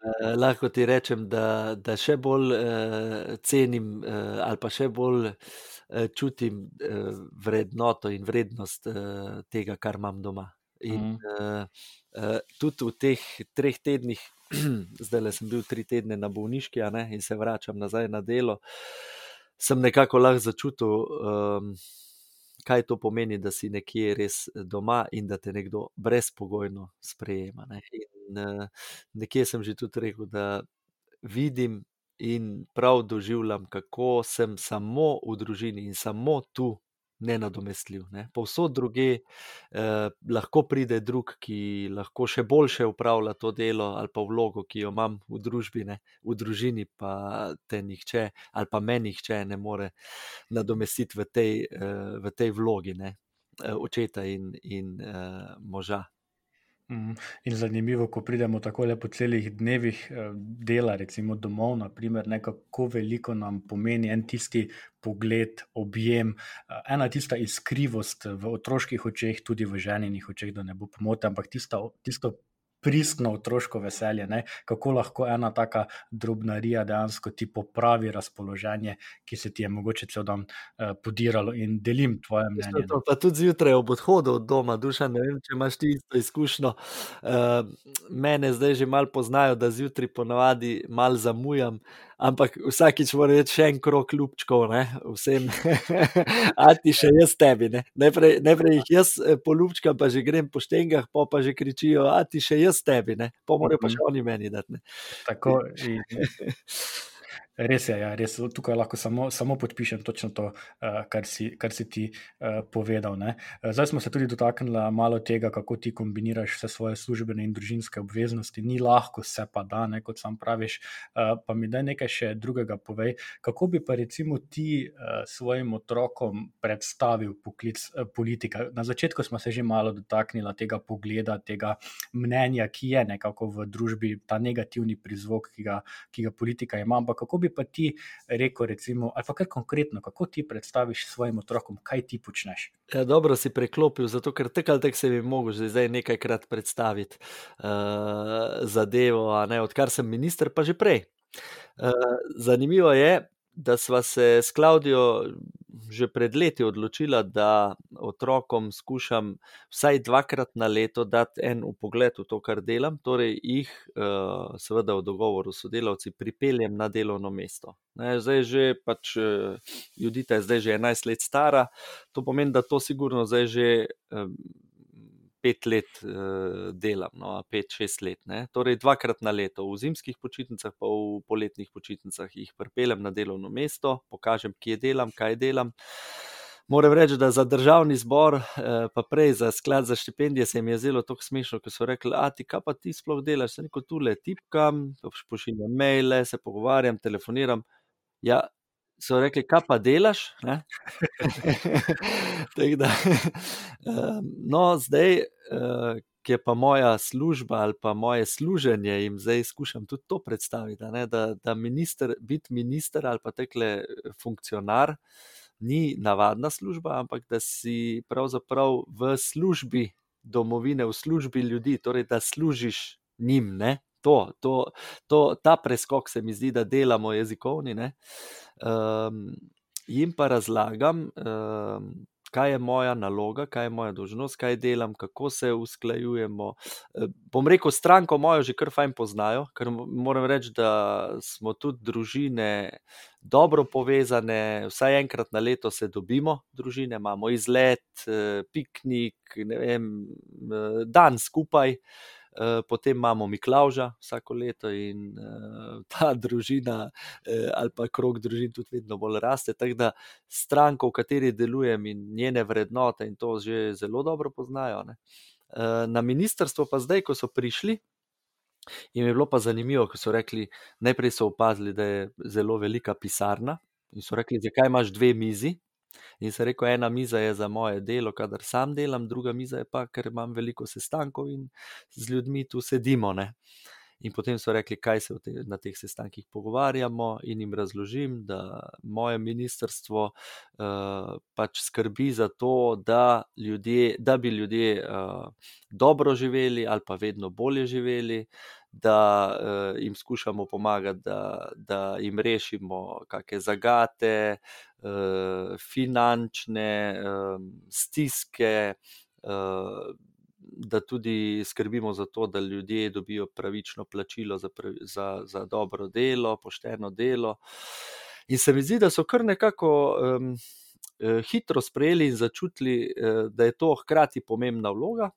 Speaker 10: Eh, lahko ti rečem, da, da še bolj eh, cenim eh, ali pa še bolj eh, čutim eh, vrednoto in vrednost eh, tega, kar imam doma. In mm. eh, eh, tudi v teh treh tednih, [clears throat] zdaj le sem bil tri tedne na bolniški, ne, in se vračam nazaj na delo, sem nekako lahko začutil, um, kaj to pomeni, da si nekje res doma in da te nekdo brezpogojno sprejema. Ne. In uh, nekje sem že tudi rekel, da vidim in prav doživljam, kako sem samo v družini in samo tu nenadomestljiv. Ne. Povsod druge eh, lahko pride drug, ki lahko še boljše upravlja to delo ali pa vlogo, ki jo imam v družbi, ne. v družini pa te nihče ali pa meni nihče ne more nadomestiti v tej, eh, v tej vlogi ne. Eh, očeta in, in eh, moža.
Speaker 9: Mhm. In zanimivo, ko pridemo tako lepo celih dnevih eh, dela, recimo domov, naprimer, kako veliko nam pomeni en tisti pogled, objem, eh, ena tista iskrivost v otroških očeh, tudi v ženinih očeh, da ne bo pomote, ampak tisto, tisto pristno otroško veselje, ne? kako lahko ena taka drobnarija dejansko ti popravi razpoloženje, ki se ti je mogoče cel dan uh, podiralo. In delim tvoje mnenje.
Speaker 10: To, pa tudi zjutraj ob odhodu od doma, duša, ne vem, če imaš ti isto izkušnjo. Uh, mene zdaj že malo poznajo, da zjutraj ponavadi malo zamujam ampak vsakič mora reči še en krok ljubčkov, ne? vsem, [laughs] a ti še jaz tebi. Najprej, najprej jih jaz eh, poljubčkam, pa že grem po štengah, pa pa že kričijo, a ti še jaz tebi, pa morajo pa še mhm. oni meni dati.
Speaker 9: Tako. In... [laughs] Res je, ja, res. tukaj lahko samo, samo podpišem točno to, uh, kar, si, kar si ti uh, povedal. Ne. Zdaj smo se tudi dotaknili malo tega, kako ti kombiniraš vse svoje službene in družinske obveznosti. Ni lahko, se pa da, ne, kot sam praviš. Pa mi da nekaj še drugega povej. Kako bi pa recimo ti svojim otrokom predstavil poklic politika? Na začetku smo se že malo dotaknili tega pogleda, tega mnenja, ki je nekako v družbi, ta negativni prizvok, ki ga, ki ga politika ima. Ampak kako bi pa ti rekel, recimo, ali pa kar konkretno, kako ti predstaviš svojim otrokom, kaj ti počneš?
Speaker 10: Ja, dobro si preklopil, zato ker tako ali tako se bi mogel že zdaj nekajkrat predstaviti uh, zadevo, ne, odkar sem minister, pa že prej. Uh, zanimivo je, da sva se s Klaudijo že pred leti odločila, da otrokom skušam vsaj dvakrat na leto dati en upogled v to, kar delam, torej jih, eh, seveda, v dogovoru s sodelavci, pripeljem na delovno mesto. Zdaj že pač eh, Judita je zdaj že 11 let stara, to pomeni, da to sigurno zdaj že pet let uh, delam, no, pet, šest let. Ne. Torej, dvakrat na leto, v zimskih počitnicah, pa v poletnih počitnicah jih pripeljem na delovno mesto, pokažem, kje delam, kaj delam. Moram reči, da za državni zbor, eh, pa prej za sklad za štipendije, se mi je zelo tako smešno, ko so rekli: A ti, kaj pa ti sploh delaš? Se neko tule tipkam, pošiljam maile, se pogovarjam, telefoniram. Ja, so rekli, kaj pa delaš. [laughs] da, no, zdaj, eh, ki je pa moja služba ali pa moje služenje, jim zdaj skušam tudi to predstaviti. Da, da minister, biti minister ali pa tekle eh, funkcionar ni navadna služba, ampak da si pravzaprav v službi domovine, v službi ljudi, torej da služiš njim. Ne? To, to, to, ta preskok se mi zdi, da delamo jezikovni. Um, jim pa razlagam, um, kaj je moja naloga, kaj je moja dožnost, kaj delam, kako se usklajujemo. Bom rekel, stranko mojo že kar fajn poznajo, ker moram reči, da smo tudi družine dobro povezane, vsaj enkrat na leto se dobimo, družine imamo izlet, piknik, ne vem, dan skupaj. Eh, potem imamo Miklauža vsako leto in uh, [laughs] ta družina uh, ali pa krog družin tudi vedno bolj raste. Tako da stranko, v kateri delujem in njene vrednote in to že zelo dobro poznajo. Uh, na ministrstvo pa zdaj, ko so prišli. In je bilo pa zanimivo, ko so rekli, najprej so opazili, da je zelo velika pisarna. In so rekli, zakaj imaš dve mizi, In se rekel, ena miza je za moje delo, kadar sam delam, druga miza je pa, ker imam veliko sestankov in z ljudmi tu sedimo. Ne? In potem so rekli, kaj se te, na teh sestankih pogovarjamo, in jim razložim, da moje ministrstvo uh, pač skrbi za to, da, ljudje, da bi ljudje uh, dobro živeli ali pa vedno bolje živeli, da uh, jim skušamo pomagati, da, da jim rešimo kakšne zagate, uh, finančne uh, stiske. Uh, Da tudi skrbimo za to, da ljudje dobijo pravično plačilo za, za, za dobro delo, pošteno delo. In se mi zdi, da so kar nekako um, hitro sprejeli in začutili, da je to hkrati pomembna vloga,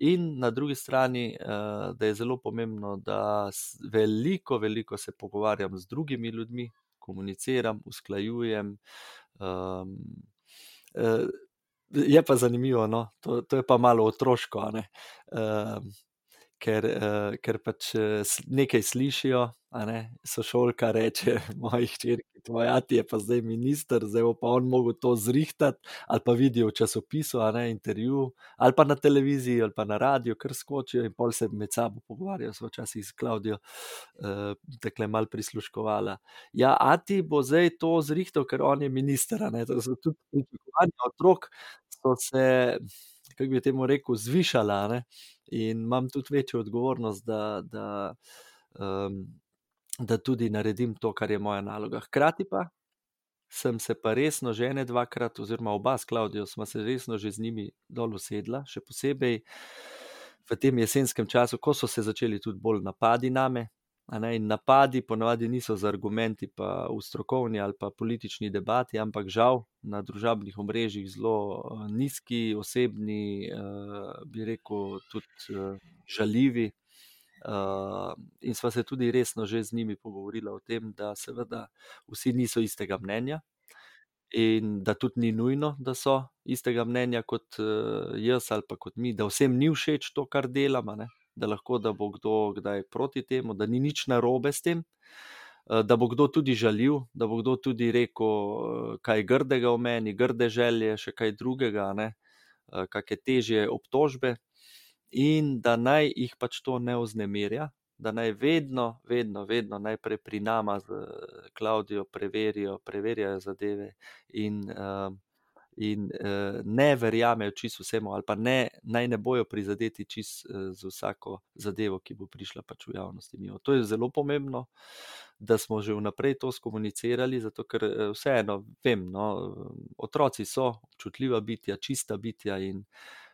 Speaker 10: In na drugi strani, uh, da je zelo pomembno, da veliko, veliko se pogovarjam z drugimi ljudmi, komuniciram, usklajujem. Um, je pa zanimivo, no? to, to je pa malo otroško, uh, ker, uh, ker pač nekaj slišijo, Ne, sošolka reče, [laughs] moj hčerki, tvoj ati je pa zdaj minister, zdaj pa on mogel to zrihtati, ali pa vidijo v časopisu, ne, intervju, ali pa na televiziji, ali pa na radiju, kar skočijo in pol se med sabo pogovarjajo, so včasih s Klaudijo uh, takle mal prisluškovala. Ja, ati bo zdaj to zrihtal, ker on je minister, to so tudi pričakovanja otrok, so se, kako bi temu rekel, zvišala, ne, in imam tudi večjo odgovornost, da, da um, da tudi naredim to, kar je moja naloga. Hkrati pa sem se pa resno že ene dvakrat, oziroma oba s Klaudijo, smo se resno že z njimi dol usedla, še posebej v tem jesenskem času, ko so se začeli tudi bolj napadi name. In napadi ponavadi niso z argumenti, pa v strokovni ali pa politični debati, ampak žal na družabnih omrežjih zelo uh, nizki, osebni, uh, bi rekel, tudi uh, žaljivi. In sva se tudi resno že z njimi pogovorila o tem, da seveda vsi niso istega mnenja in da tudi ni nujno, da so istega mnenja kot jaz ali pa kot mi, da vsem ni všeč to, kar delamo, ne? Da lahko da bo kdo kdaj proti temu, da ni nič narobe s tem. Da bo kdo tudi žalil, da bo kdo tudi rekel, kaj grdega v meni, grde želje, še kaj drugega, ne, kakšne težje obtožbe, in da naj jih pač to ne vznemirja, da naj vedno, vedno, vedno najprej pri nama z Klaudijo preverijo, preverjajo zadeve in, uh, in uh, ne verjamejo čisto vsemu, ali pa ne, naj ne bojo prizadeti čisto uh, z vsako zadevo, ki bo prišla pač v javnosti. Mimo. To je zelo pomembno, da smo že vnaprej to skomunicirali, zato ker vseeno vem, no, otroci so občutljiva bitja, čista bitja in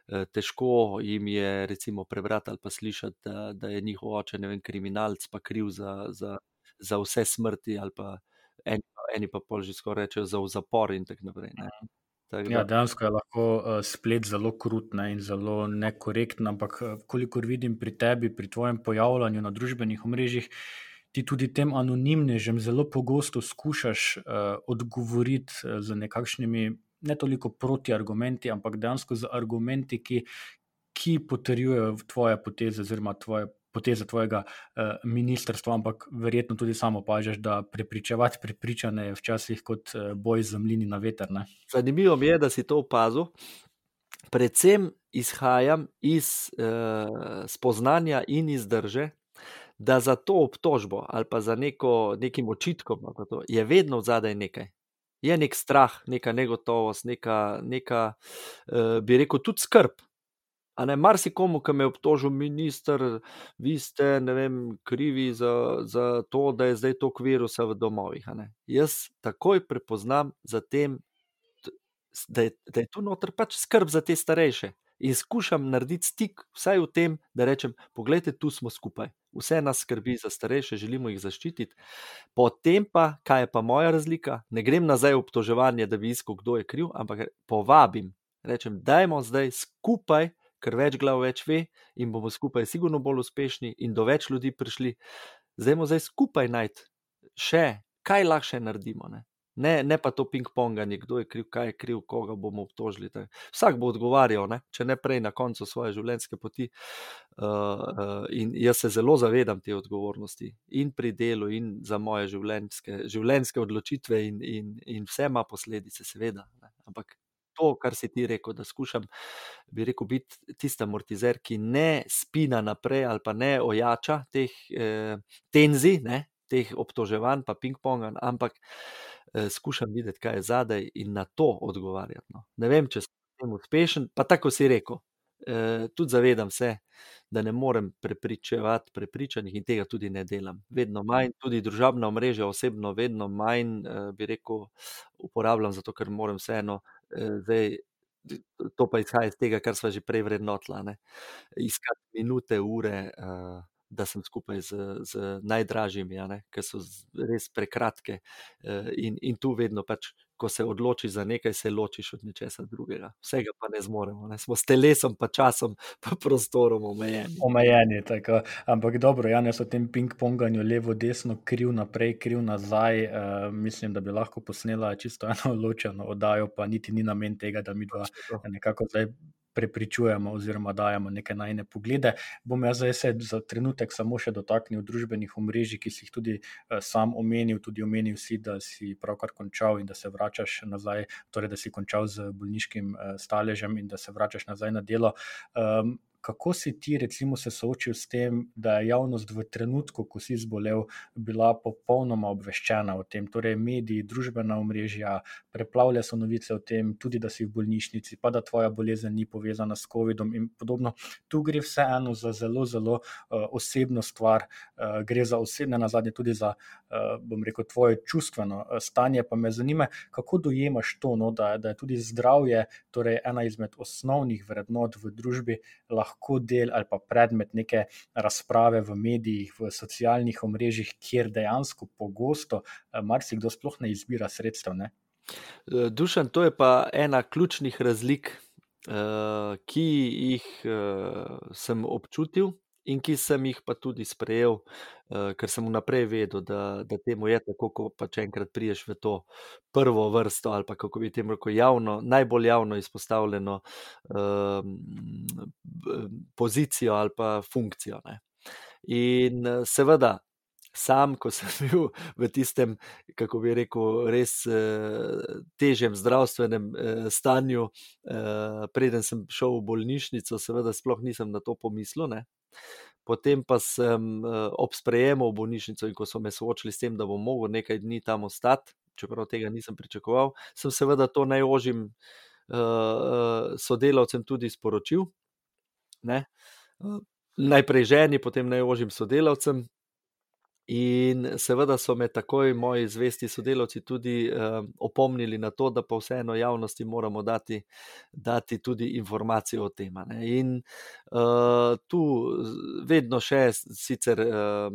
Speaker 10: težko jim je recimo prebrati ali pa slišati, da, da je njihov oče vem, kriminalc, pa kriv za, za, za vse smrti, ali pa eni, eni pa pol že skoraj rečejo za zapor in tako naprej. Ne. Tak,
Speaker 9: ja, dejansko je lahko uh, splet zelo krut ne, in zelo nekorekten, ampak kolikor vidim pri tebi, pri tvojem pojavljanju na družbenih omrežjih, ti tudi tem anonimnežem zelo pogosto skušaš uh, odgovoriti uh, z nekakšnimi ne toliko proti argumenti, ampak dejansko z argumenti, ki, ki potrjujejo tvoje poteze, oziroma tvoje poteze tvojega uh, ministrstva, ampak verjetno tudi samo pažeš, da prepričevati prepričane je včasih kot uh, boj z mlini na veter. Ne?
Speaker 10: Zanimivo mi je, da si to opazil. Predvsem izhajam iz uh, spoznanja in izdrže. Da za to obtožbo ali pa za neko, nekim očitkom to, je vedno zadaj nekaj je nek strah, neka negotovost, neka, neka uh, bi rekel, tudi skrb. Ne, Mar si komu, ki me je obtožil, minister, vi ste vem, krivi za, za to, da je zdaj toliko virusa v domovih. Jaz takoj prepoznam, tem, da, je, da je tu noter pač skrb za te starejše in skušam narediti stik, vsaj v tem, da rečem: Poglejte, tu smo skupaj, vse nas skrbi za starejše, želimo jih zaščititi. Potem pa, kaj je pa moja razlika, ne grem nazaj v obtoževanje, da bi iskal, kdo je kriv, ampak povabim, rečem, dajmo zdaj skupaj. Ker več glav več ve, in bomo skupaj, sigurno bolj uspešni, in do več ljudi prišli. Zdaj moramo zdaj skupaj najti še, kaj lahko še naredimo. Ne? Ne, ne pa to ping-ponganje, kdo je kriv, kaj je kriv, koga bomo obtožili. Tak. Vsak bo odgovarjal, ne? če ne prej na koncu svoje življenjske poti. Uh, uh, in jaz se zelo zavedam te odgovornosti in pri delu, in za moje življenjske, življenjske odločitve, in, in, in vse ima posledice, seveda. Ne? Ampak to, kar si ti rekel, da skušam, bi rekel, biti tisti amortizer, ki ne spina naprej ali pa ne ojača teh eh, tenzij, ne? teh obtoževanj, pa ping-ponga, ampak eh, skušam videti, kaj je zadaj in na to odgovarjati. No. Ne vem, če sem uspešen, pa tako si rekel. Eh, tudi zavedam se, da ne morem prepričevati prepričanih in tega tudi ne delam. Vedno manj, tudi družabna omrežja, osebno, vedno manj, eh, bi rekel, uporabljam, zato ker moram vseeno eh, zdaj. To pa izhaja iz tega, kar smo že prej vrednotili. Iskati minute, ure, uh, da sem skupaj z, z najdražjimi, ki so res prekratke. Eh, in, in tu vedno, pač, ko se odločiš za nekaj, se ločiš od nečesa drugega. Vsega pa ne zmoremo, ne? smo s telesom, pa časom, [laughs] pa prostorom omejeni.
Speaker 9: Omejeni, tako. Ampak dobro, ja, jaz o tem ping-ponganju levo, desno, kriv naprej, kriv nazaj. Uh, mislim, da bi lahko posnela čisto eno [laughs] ločeno oddajo, pa niti ni namen tega, da mi dva nekako zdaj prepričujemo oziroma dajemo neke najne poglede. Bom jaz zdaj se za trenutek samo še dotaknil družbenih omrežij, ki si jih tudi uh, sam omenil, tudi omenil si, da si pravkar končal in da se vračaš nazaj, torej da si končal z bolniškim uh, staležem in da se vračaš nazaj na delo. Um, kako si ti, recimo, se soočil s tem, da je javnost v trenutku, ko si zbolel, bila popolnoma obveščena o tem, torej mediji, družbena omrežja, preplavlja so novice o tem, tudi da si v bolnišnici, pa da tvoja bolezen ni povezana s COVID-om in podobno. Tu gre vseeno za zelo, zelo uh, osebno stvar, uh, gre za osebne, na zadnje tudi za, uh, bom rekel, tvoje čustveno stanje. Pa me zanima, kako dojemaš to, no, da, da je tudi zdravje, torej ena izmed osnovnih vrednot v družbi, lahko lahko del ali pa predmet neke razprave v medijih, v socialnih omrežjih, kjer dejansko pogosto eh, marsikdo sploh ne izbira sredstev. Ne?
Speaker 10: Eh, Dušan, to je pa ena ključnih razlik, eh, ki jih sem občutil in ki sem jih pa tudi sprejel, uh, ker sem vnaprej vedel, da, da temu je tako, ko pa če enkrat priješ v to prvo vrsto ali pa kako bi temu rekel, javno, najbolj javno izpostavljeno uh, pozicijo ali pa funkcijo. Ne. In seveda, sam, ko sem [laughs] bil v tistem, kako bi rekel, res eh, težjem zdravstvenem eh, stanju, eh, preden sem šel v bolnišnico, seveda, sploh nisem na to pomislil. Ne. Potem pa sem ob sprejemu v bolnišnico in ko so me soočili s tem, da bom mogel nekaj dni tam ostati, čeprav tega nisem pričakoval, sem seveda to najožjim eh, sodelavcem tudi sporočil. Ne. Najprej ženi, potem najožjim sodelavcem, In seveda so me takoj moji zvesti sodelavci tudi uh, opomnili na to, da pa vseeno javnosti moramo dati, dati tudi informacije o tem. In uh, tu vedno še sicer uh,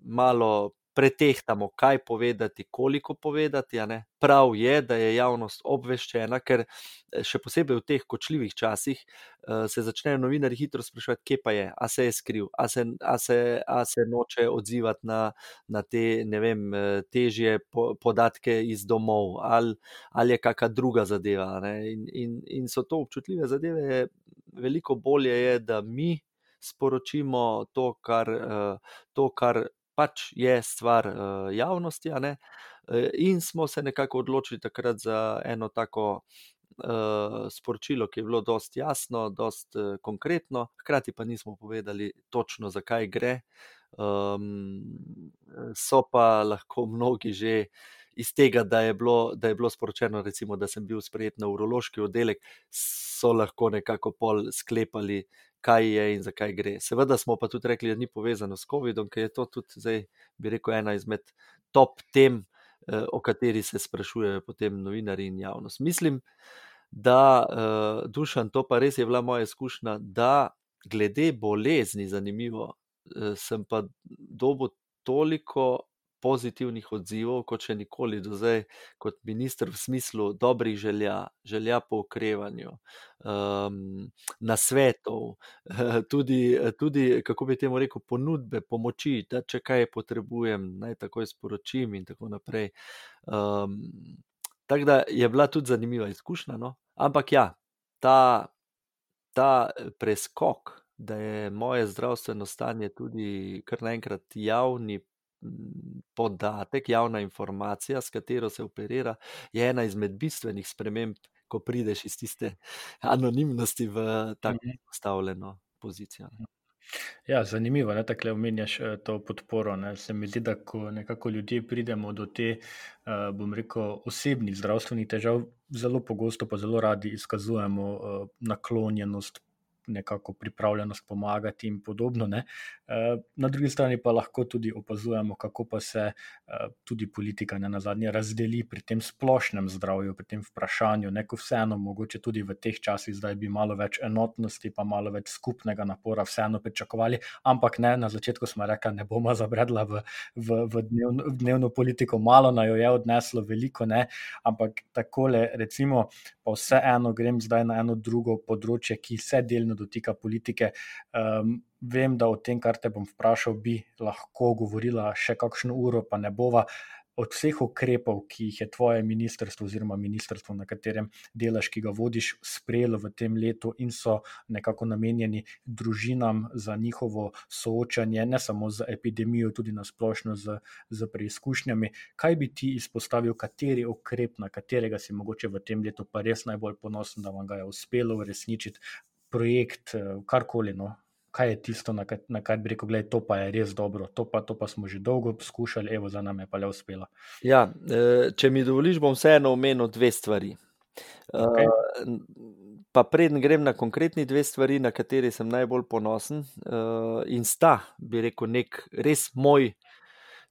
Speaker 10: malo pretehtamo, kaj povedati, koliko povedati. Prav je, da je javnost obveščena, ker eh, še posebej v teh kočljivih časih uh, se začnejo novinari hitro sprašovati, kje pa je, a se je skril, a se, a se, a se noče odzivati na, na te vem, eh, težje po, podatke iz domov, ali, ali je kakšna druga zadeva. In, in, in so to občutljive zadeve, veliko bolje je, da mi. Sporočimo to, kar, to, kar pač je stvar uh, javnosti. In smo se nekako odločili takrat za eno tako uh, sporočilo, ki je bilo dosti jasno, dosti uh, konkretno, hkrati pa nismo povedali točno, zakaj gre. Um, so pa lahko [laughs] mnogi že iz tega, da je bilo, da je bilo sporočeno, recimo, da sem bil sprejet na urološki oddelek, so lahko nekako pol sklepali, kaj je in zakaj gre. Seveda smo pa tudi rekli, da ni povezano s COVID-om, ker je to tudi, zdaj, bi rekel, ena izmed top tem, eh, o kateri se sprašujejo potem novinari in javnost. Mislim, da, uh, dušan, to pa res je bila moja izkušnja, da glede bolezni, zanimivo, uh, sem pa dobil toliko pozitivnih odzivov, kot še nikoli do zdaj, kot minister, v smislu dobrih želja, želja po ukrevanju, um, nasvetov, [laughs] tudi, tudi, kako bi temu rekel, ponudbe, pomoči, da če kaj potrebujem, naj takoj sporočim in tako naprej. Um, tako da je bila tudi zanimiva izkušnja. No? Ampak ja, ta, ta preskok. Da je moje zdravstveno stanje tudi kar naenkrat javni podatek, javna informacija, s katero se operira, je ena izmed bistvenih sprememb, ko prideš iz tiste [laughs] anonimnosti v tako mhm. postavljeno pozicijo.
Speaker 9: Ja, zanimivo je, da omenjaš eh, to podporo. Ne. Se mi zdi, da ko nekako ljudje pridemo do te, eh, bom rekel, osebnih zdravstvenih težav, zelo pogosto pa zelo radi izkazujemo eh, naklonjenost nekako pripravljenost pomagati in podobno. Ne. Eh, na drugi strani pa lahko tudi opazujemo, kako pa se eh, tudi politika ne na zadnje razdeli pri tem splošnem zdravju, pri tem vprašanju. Neko vseeno, mogoče tudi v teh časih, zdaj bi malo več enotnosti, pa malo več skupnega napora vseeno pričakovali, ampak ne, na začetku smo rekli, ne bomo zabredla v, v, v, dnevno, v dnevno politiko, malo naj jo je odneslo, veliko ne, ampak takole, recimo, pa vseeno grem zdaj na eno drugo področje, ki se delno dotika politike. Um, vem, da o tem, kar te bom vprašal, bi lahko govorila še kakšno uro, pa ne bova. Od vseh ukrepov, ki jih je tvoje ministrstvo, oziroma ministrstvo, na katerem delaš, ki ga vodiš, sprejelo v tem letu in so nekako namenjeni družinam za njihovo soočanje, ne samo z epidemijo, tudi na splošno z, z preizkušnjami. Kaj bi ti izpostavil, kateri ukrep, na katerega si mogoče v tem letu pa res najbolj ponosen, da vam ga je uspelo uresničiti, projekt, eh, karkoli. No. Kaj je tisto, na, kaj, na kar bi rekel, da je to pa je res dobro, to pa, to pa smo že dolgo poskušali, evo za nami je pa le uspelo.
Speaker 10: Ja, eh, če mi dovoliš, bom vseeno omenil dve stvari. Okay. Uh, pa preden grem na konkretni dve stvari, na kateri sem najbolj ponosen, uh, in sta, bi rekel, nek res moj,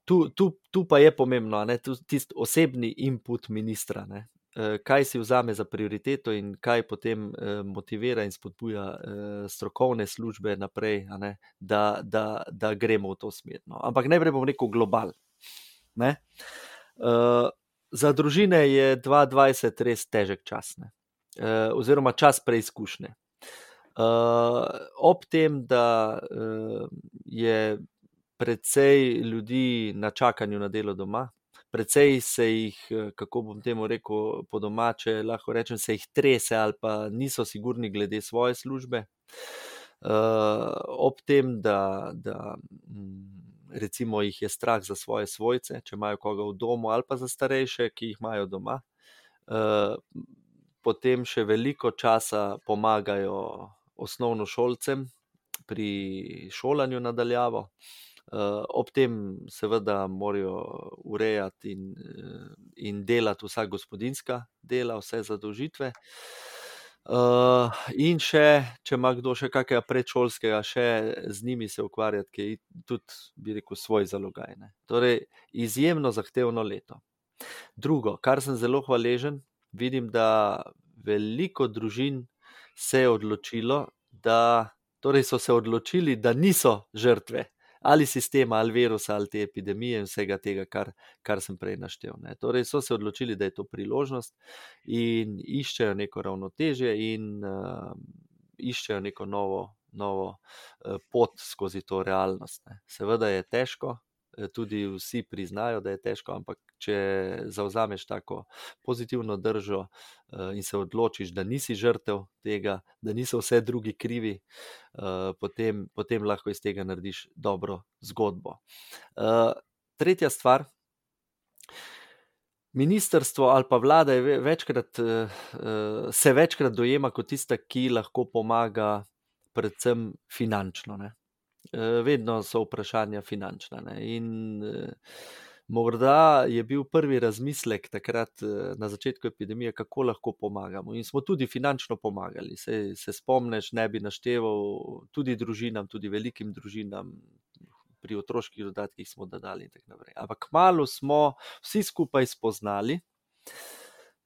Speaker 10: tu, tu, tu pa je pomembno, tisti osebni input ministra. Ne? Eh, kaj si vzame za prioriteto in kaj potem eh, motivira in spodbuja eh, strokovne službe naprej, ne, da, da, da gremo v to smer. No. Ampak najprej bom rekel global. Ne. Za družine je 2020 res težek čas, ne. oziroma čas preizkušnje. Uh, ob tem, da uh, je precej ljudi na čakanju na delo doma, precej se jih, kako bom temu rekel, po domače, lahko rečem, se jih trese ali pa niso sigurni glede svoje službe. Uh, ob tem, da, da recimo jih je strah za svoje svojce, če imajo koga v domu, ali pa za starejše, ki jih imajo doma. Uh, potem še veliko časa pomagajo osnovnošolcem pri šolanju nadaljavo. Uh, ob tem, seveda, morajo urejati in, in delati vsa gospodinska dela, vse zadolžitve. Uh, in še, če ima kdo še kakega predšolskega, še z njimi se ukvarjati, ki je tudi, bi rekel, svoj zalogaj. Ne. Torej, izjemno zahtevno leto. Drugo, kar sem zelo hvaležen, vidim, da veliko družin se je odločilo, da torej so se odločili, da niso žrtve ali sistema, ali virusa, ali te epidemije in vsega tega, kar, kar sem prej naštel. Ne. Torej, so se odločili, da je to priložnost in iščejo neko ravnotežje in uh, iščejo neko novo, novo uh, pot skozi to realnost. Ne. Seveda je težko, tudi vsi priznajo, da je težko, ampak če zauzameš tako pozitivno držo in se odločiš, da nisi žrtev tega, da niso vse drugi krivi, potem, potem lahko iz tega narediš dobro zgodbo. Tretja stvar. Ministrstvo ali pa vlada večkrat, se večkrat dojema kot tista, ki lahko pomaga, predvsem finančno. Ne? Vedno so vprašanja finančna. Ne? In morda je bil prvi razmislek takrat na začetku epidemije, kako lahko pomagamo. In smo tudi finančno pomagali. Se, se spomniš, ne bi našteval tudi družinam, tudi velikim družinam. Pri otroških dodatkih smo dodali, in tako naprej. Ampak malo smo vsi skupaj spoznali,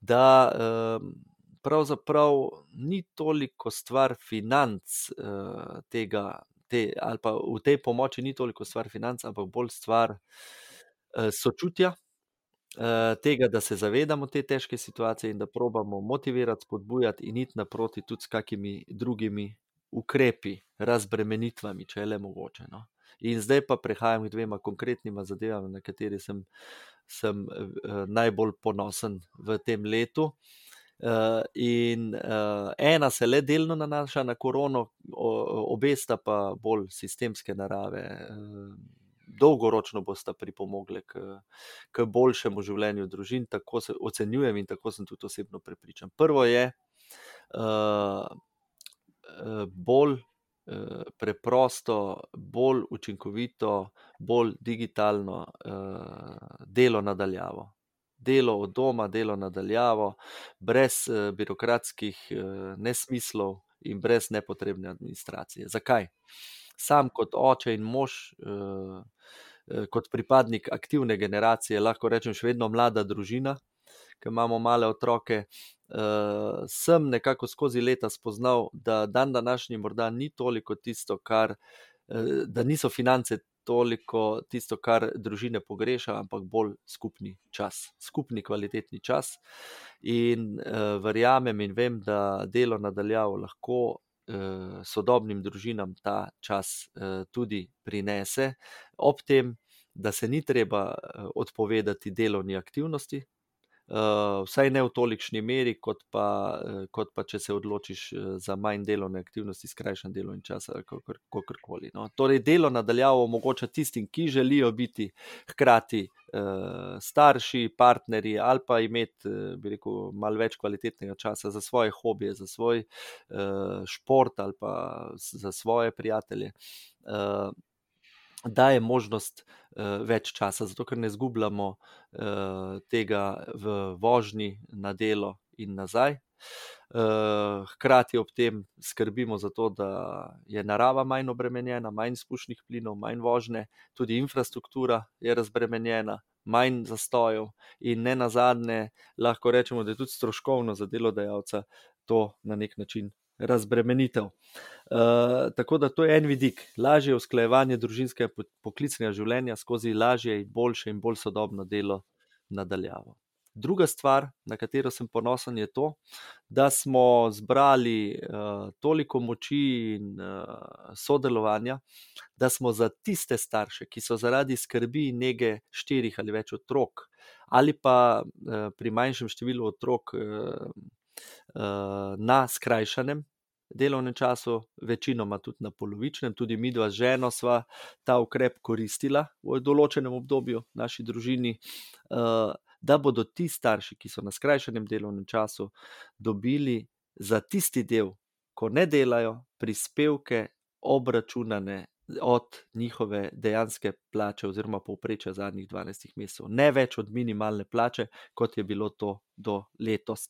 Speaker 10: da pravzaprav ni toliko stvar financ tega te, ali pa v tej pomoči ni toliko stvar financ, ampak bolj stvar uh, sočutja, uh, tega, da se zavedamo te težke situacije in da probamo motivirati, spodbujati in iti naproti tudi s kakimi drugimi ukrepi, razbremenitvami, če je le mogoče. No. In zdaj pa prehajam k dvema konkretnima zadevama, na kateri sem, sem uh, najbolj ponosen v tem letu. Uh, in uh, ena se le delno nanaša na korono, obe sta pa bolj sistemske narave. Uh, dolgoročno bosta pripomogli k, k boljšemu življenju družin, tako se ocenjujem in tako sem tudi osebno prepričan. Prvo je uh, bolj uh, preprosto, bolj učinkovito, bolj digitalno uh, delo nadaljavo delo od doma, delo nadaljavo, brez uh, birokratskih uh, nesmislov in brez nepotrebne administracije. Zakaj? Sam kot oče in mož, uh, uh, kot pripadnik aktivne generacije, lahko rečem, še vedno mlada družina, ki imamo male otroke. Uh, sem nekako skozi leta spoznal, da dan današnji morda ni toliko tisto, kar, uh, da niso finance toliko tisto, kar družine pogreša, ampak bolj skupni čas, skupni kvalitetni čas. In uh, verjamem in vem, da delo nadaljavo lahko uh, sodobnim družinam ta čas uh, tudi prinese, ob tem, da se ni treba odpovedati delovni aktivnosti, uh, vsaj ne v tolikšni meri, kot pa, uh, kot pa če se odločiš uh, za manj delovne aktivnosti, skrajšan delovni čas ali kakorkoli. No. Torej, delo nadaljavo omogoča tistim, ki želijo biti hkrati uh, starši, partnerji ali pa imeti, rekel, malo več kvalitetnega časa za svoje hobije, za svoj uh, šport ali pa za svoje prijatelje. Uh, daje možnost uh, več časa, zato ker ne zgubljamo uh, tega v vožnji na delo in nazaj. Uh, hkrati ob tem skrbimo za to, da je narava manj obremenjena, manj spušnih plinov, manj vožnje, tudi infrastruktura je razbremenjena, manj zastojev, in ne na zadnje, lahko rečemo, da je tudi stroškovno za delodajalca to na nek način razbremenitev. Uh, tako da to je en vidik, lažje usklajevanje družinskega in poklicnega življenja skozi lažje in boljše in bolj sodobno delo nadaljavo. Druga stvar, na katero sem ponosen, je to, da smo zbrali uh, toliko moči in uh, sodelovanja, da smo za tiste starše, ki so zaradi skrbi in nege štirih ali več otrok, ali pa uh, pri manjšem številu otrok uh, na skrajšanem delovnem času, večinoma tudi na polovičnem, tudi mi dva z ženo sva ta ukrep koristila v določenem obdobju v naši družini. Uh, da bodo ti starši, ki so na skrajšanem delovnem času, dobili za tisti del, ko ne delajo, prispevke obračunane od njihove dejanske plače, oziroma povprečja zadnjih 12 mesecev, ne več od minimalne plače, kot je bilo to do letos.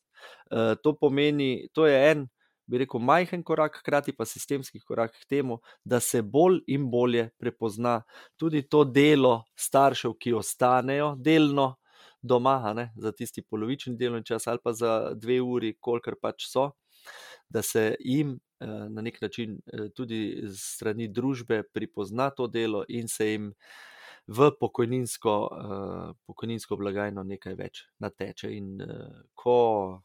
Speaker 10: E, to pomeni, to je en. Bi rekel, majhen korak, hkrati pa sistemski korak k temu, da se bolj in bolje prepozna tudi to delo staršev, ki ostanejo delno doma, ne, za tisti polovični delovni čas ali pa za dve uri, kolikor pač so, da se jim eh, na nek način eh, tudi strani družbe pripozna to delo in se jim v pokojninsko, eh, pokojninsko blagajno nekaj več nateče. In ko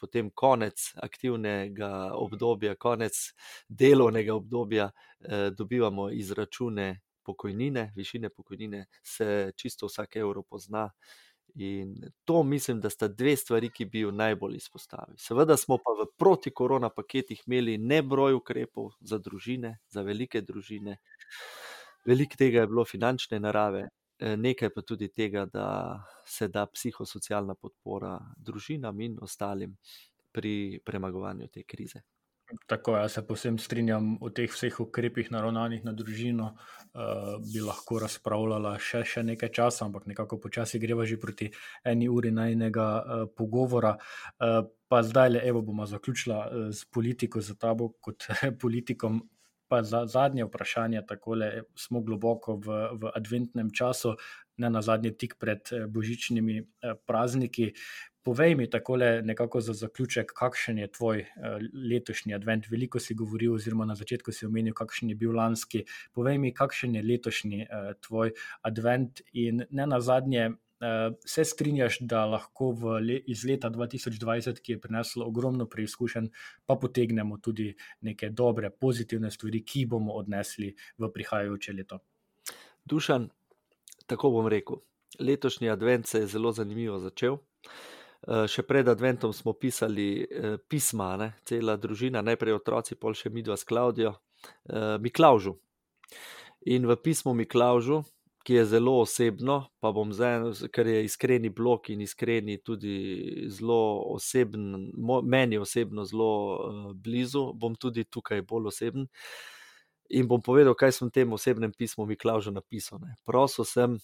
Speaker 10: potem konec aktivnega obdobja, konec delovnega obdobja, dobivamo izračune. Pokojnine, višine pokojnine, se čisto vsak evro pozna, In to mislim, da sta dve stvari, ki bi jo najbolj izpostavili. Seveda smo pa v proti-korona paketih imeli nebroj ukrepov za družine, za velike družine. Veliko tega je bilo finančne narave, eh, nekaj pa tudi tega, da se da psihosocialna podpora družinam in ostalim pri premagovanju te krize.
Speaker 9: Tako, jaz se posebno strinjam o teh vseh ukrepih, naravnanih na družino. Uh, bi lahko razpravljala še, še nekaj časa, ampak nekako počasi greva že proti eni uri najnega uh, pogovora. Uh, pa zdaj, le, evo, bomo zaključila uh, z politiko, za tabo kot politikom. Pa za zadnje vprašanje, tako le smo globoko v, v adventnem času, ne na zadnje, tik pred božičnimi prazniki. Povej mi tako nekako za zaključek, kakšen je tvoj uh, letošnji advent. Veliko si govoril, oziroma na začetku si omenil, kakšen je bil lanski. Povej mi, kakšen je letošnji uh, tvoj advent in ne na zadnje. Uh, se strinjaš, da lahko le, iz leta 2020, ki je prineslo ogromno preizkušenj, pa potegnemo tudi neke dobre, pozitivne stvari, ki bomo odnesli v prihajajoče leto?
Speaker 10: Dušan, tako bom rekel. Letošnji advent se je zelo zanimivo začel. Eh, še pred Adventom smo pisali eh, pisma, ne? cela družina, najprej otroci, pol še midva s Klaudijo, eh, Miklaužu. In v pismu Miklaužu, ki je zelo osebno, pa bom zdaj, ker je iskreni blok in iskreni tudi zelo oseben, meni osebno zelo blizu, bom tudi tukaj bolj oseben. In bom povedal, kaj sem v tem osebnem pismu Miklaužu napisal. Ne? Prosil sem,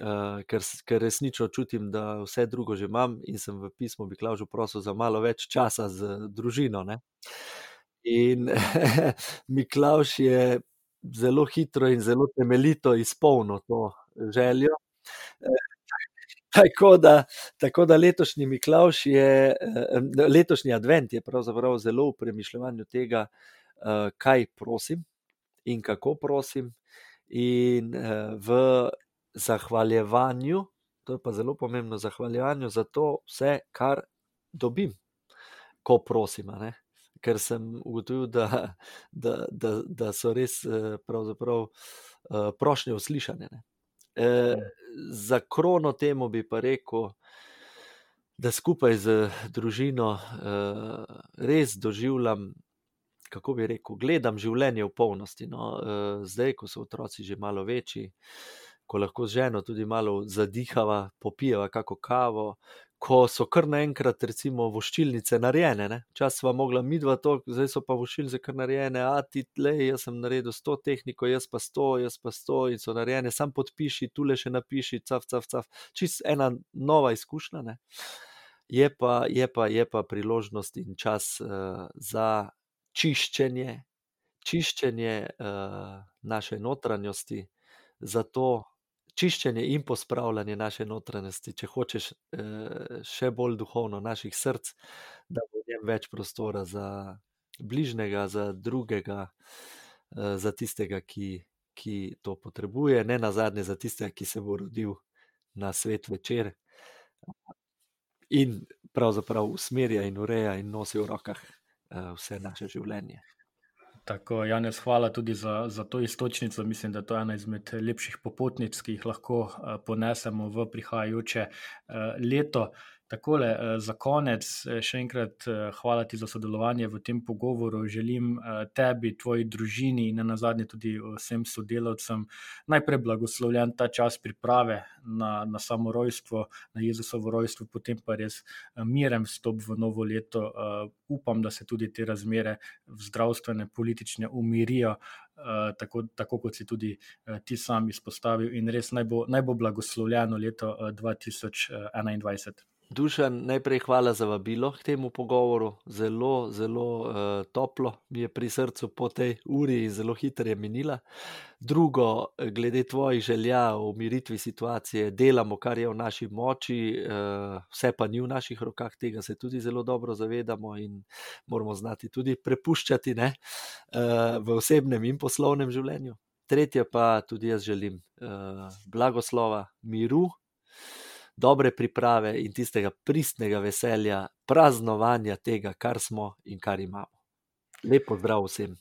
Speaker 10: uh, ker, ker resnično čutim, da vse drugo že imam in sem v pismu bi klaužil prosil za malo več časa z družino. Ne? In [laughs] Miklaš je zelo hitro in zelo temeljito izpolnil to željo. [laughs] Tako da, tako da letošnji Miklaš je, letošnji advent je pravzaprav zelo v premišljanju tega, kaj prosim in kako prosim. In v zahvaljevanju, to je pa zelo pomembno, zahvaljevanju za to vse, kar dobim, ko prosim. Ker sem ugotovil, da, da, da, da so res eh, eh, prošnje uslišane. E, za krono temu bi pa rekel, da skupaj z družino res doživljam, kako bi rekel, gledam življenje v polnosti. No, zdaj, ko so otroci že malo večji ko lahko z ženo tudi malo zadihava, popijeva kako kavo, ko so kar naenkrat, recimo, voščilnice narejene. Čas smo mogla midva to, zdaj so pa voščilnice kar narejene, a ti tle, jaz sem naredil s to tehniko, jaz pa sto, jaz pa sto in so narejene, sam podpiši, tu le še napiši, caf, caf, caf. Čist ena nova izkušnja. Ne? Je pa, je, pa, je pa priložnost in čas uh, za čiščenje, čiščenje uh, naše notranjosti, zato čiščenje in pospravljanje naše notranjosti, če hočeš eh, še bolj duhovno, naših src, da bo v njem več prostora za bližnjega, za drugega, eh, za tistega, ki, ki to potrebuje, ne na zadnje za tistega, ki se bo rodil na svet večer. in pravzaprav usmerja in ureja in nosi v rokah uh, vse naše življenje.
Speaker 9: Tako, Janes, hvala tudi za, za to istočnico. Mislim, da je to ena izmed lepših popotnic, ki jih lahko uh, ponesemo v prihajajoče uh, leto. Takole, eh, za konec, eh, še enkrat eh, hvala ti za sodelovanje v tem pogovoru. Želim tebi, tvoji družini in na zadnje tudi vsem sodelavcem najprej blagoslovljen ta čas priprave na, na samo rojstvo, na Jezusovo rojstvo, potem pa res miren vstop v novo leto. Upam, da se tudi te razmere zdravstvene, politične umirijo. Tako, tako kot si tudi ti sam izpostavil, in res naj bo, naj bo blagoslovljeno leto uh, 2021.
Speaker 10: Dušan, najprej hvala za vabilo k temu pogovoru. Zelo, zelo uh, toplo mi je pri srcu po tej uri in zelo hitro je minila. Drugo, glede tvojih želja o umiritvi situacije, delamo, kar je v naši moči, uh, vse pa ni v naših rokah, tega se tudi zelo dobro zavedamo in moramo znati tudi prepuščati ne, uh, v osebnem in poslovnem življenju. Tretje pa tudi jaz želim uh, blagoslova, miru dobre priprave in tistega pristnega veselja, praznovanja tega, kar smo in kar imamo. Lepo zdrav vsem.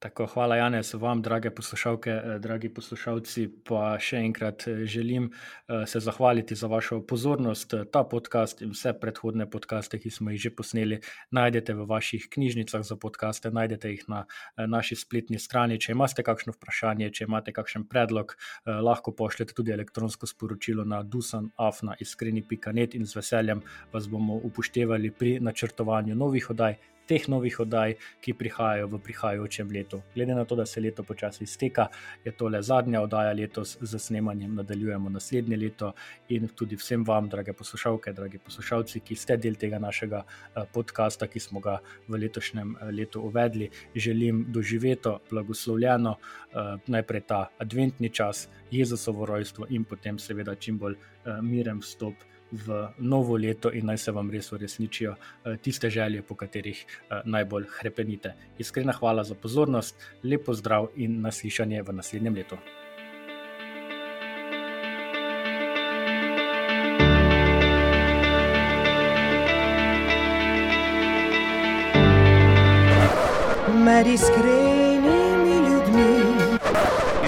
Speaker 9: Tako, hvala, Janes, vam, drage poslušalke, eh, dragi poslušalci. Pa še enkrat eh, želim eh, se zahvaliti za vašo pozornost. Ta podcast in vse predhodne podcaste, ki smo jih že posneli, najdete v vaših knjižnicah za podcaste, najdete jih na naši spletni strani. Če imate kakšno vprašanje, če imate kakšen predlog, lahko pošljete tudi elektronsko sporočilo na dusanafna.iskreni.net in z veseljem vas bomo upoštevali pri načrtovanju novih oddaj teh novih oddaj, ki prihajajo v prihajajočem letu. Glede na to, da se leto počasi izteka, je to le zadnja oddaja letos z snemanjem, nadaljujemo naslednje leto in tudi vsem vam, drage poslušalke, dragi poslušalci, ki ste del tega našega eh, podcasta, ki smo ga v letošnjem eh, letu uvedli, želim doživeti blagoslovljeno eh, najprej ta adventni čas, Jezusovo rojstvo in potem seveda čim bolj miren vstop v novo leto in naj se vam res uresničijo eh, tiste želje, po katerih eh, najbolj krepenite. Iskrena hvala za pozornost, lepo zdrav in naslišanje v naslednjem letu.
Speaker 1: Iskrenimi ljudmi.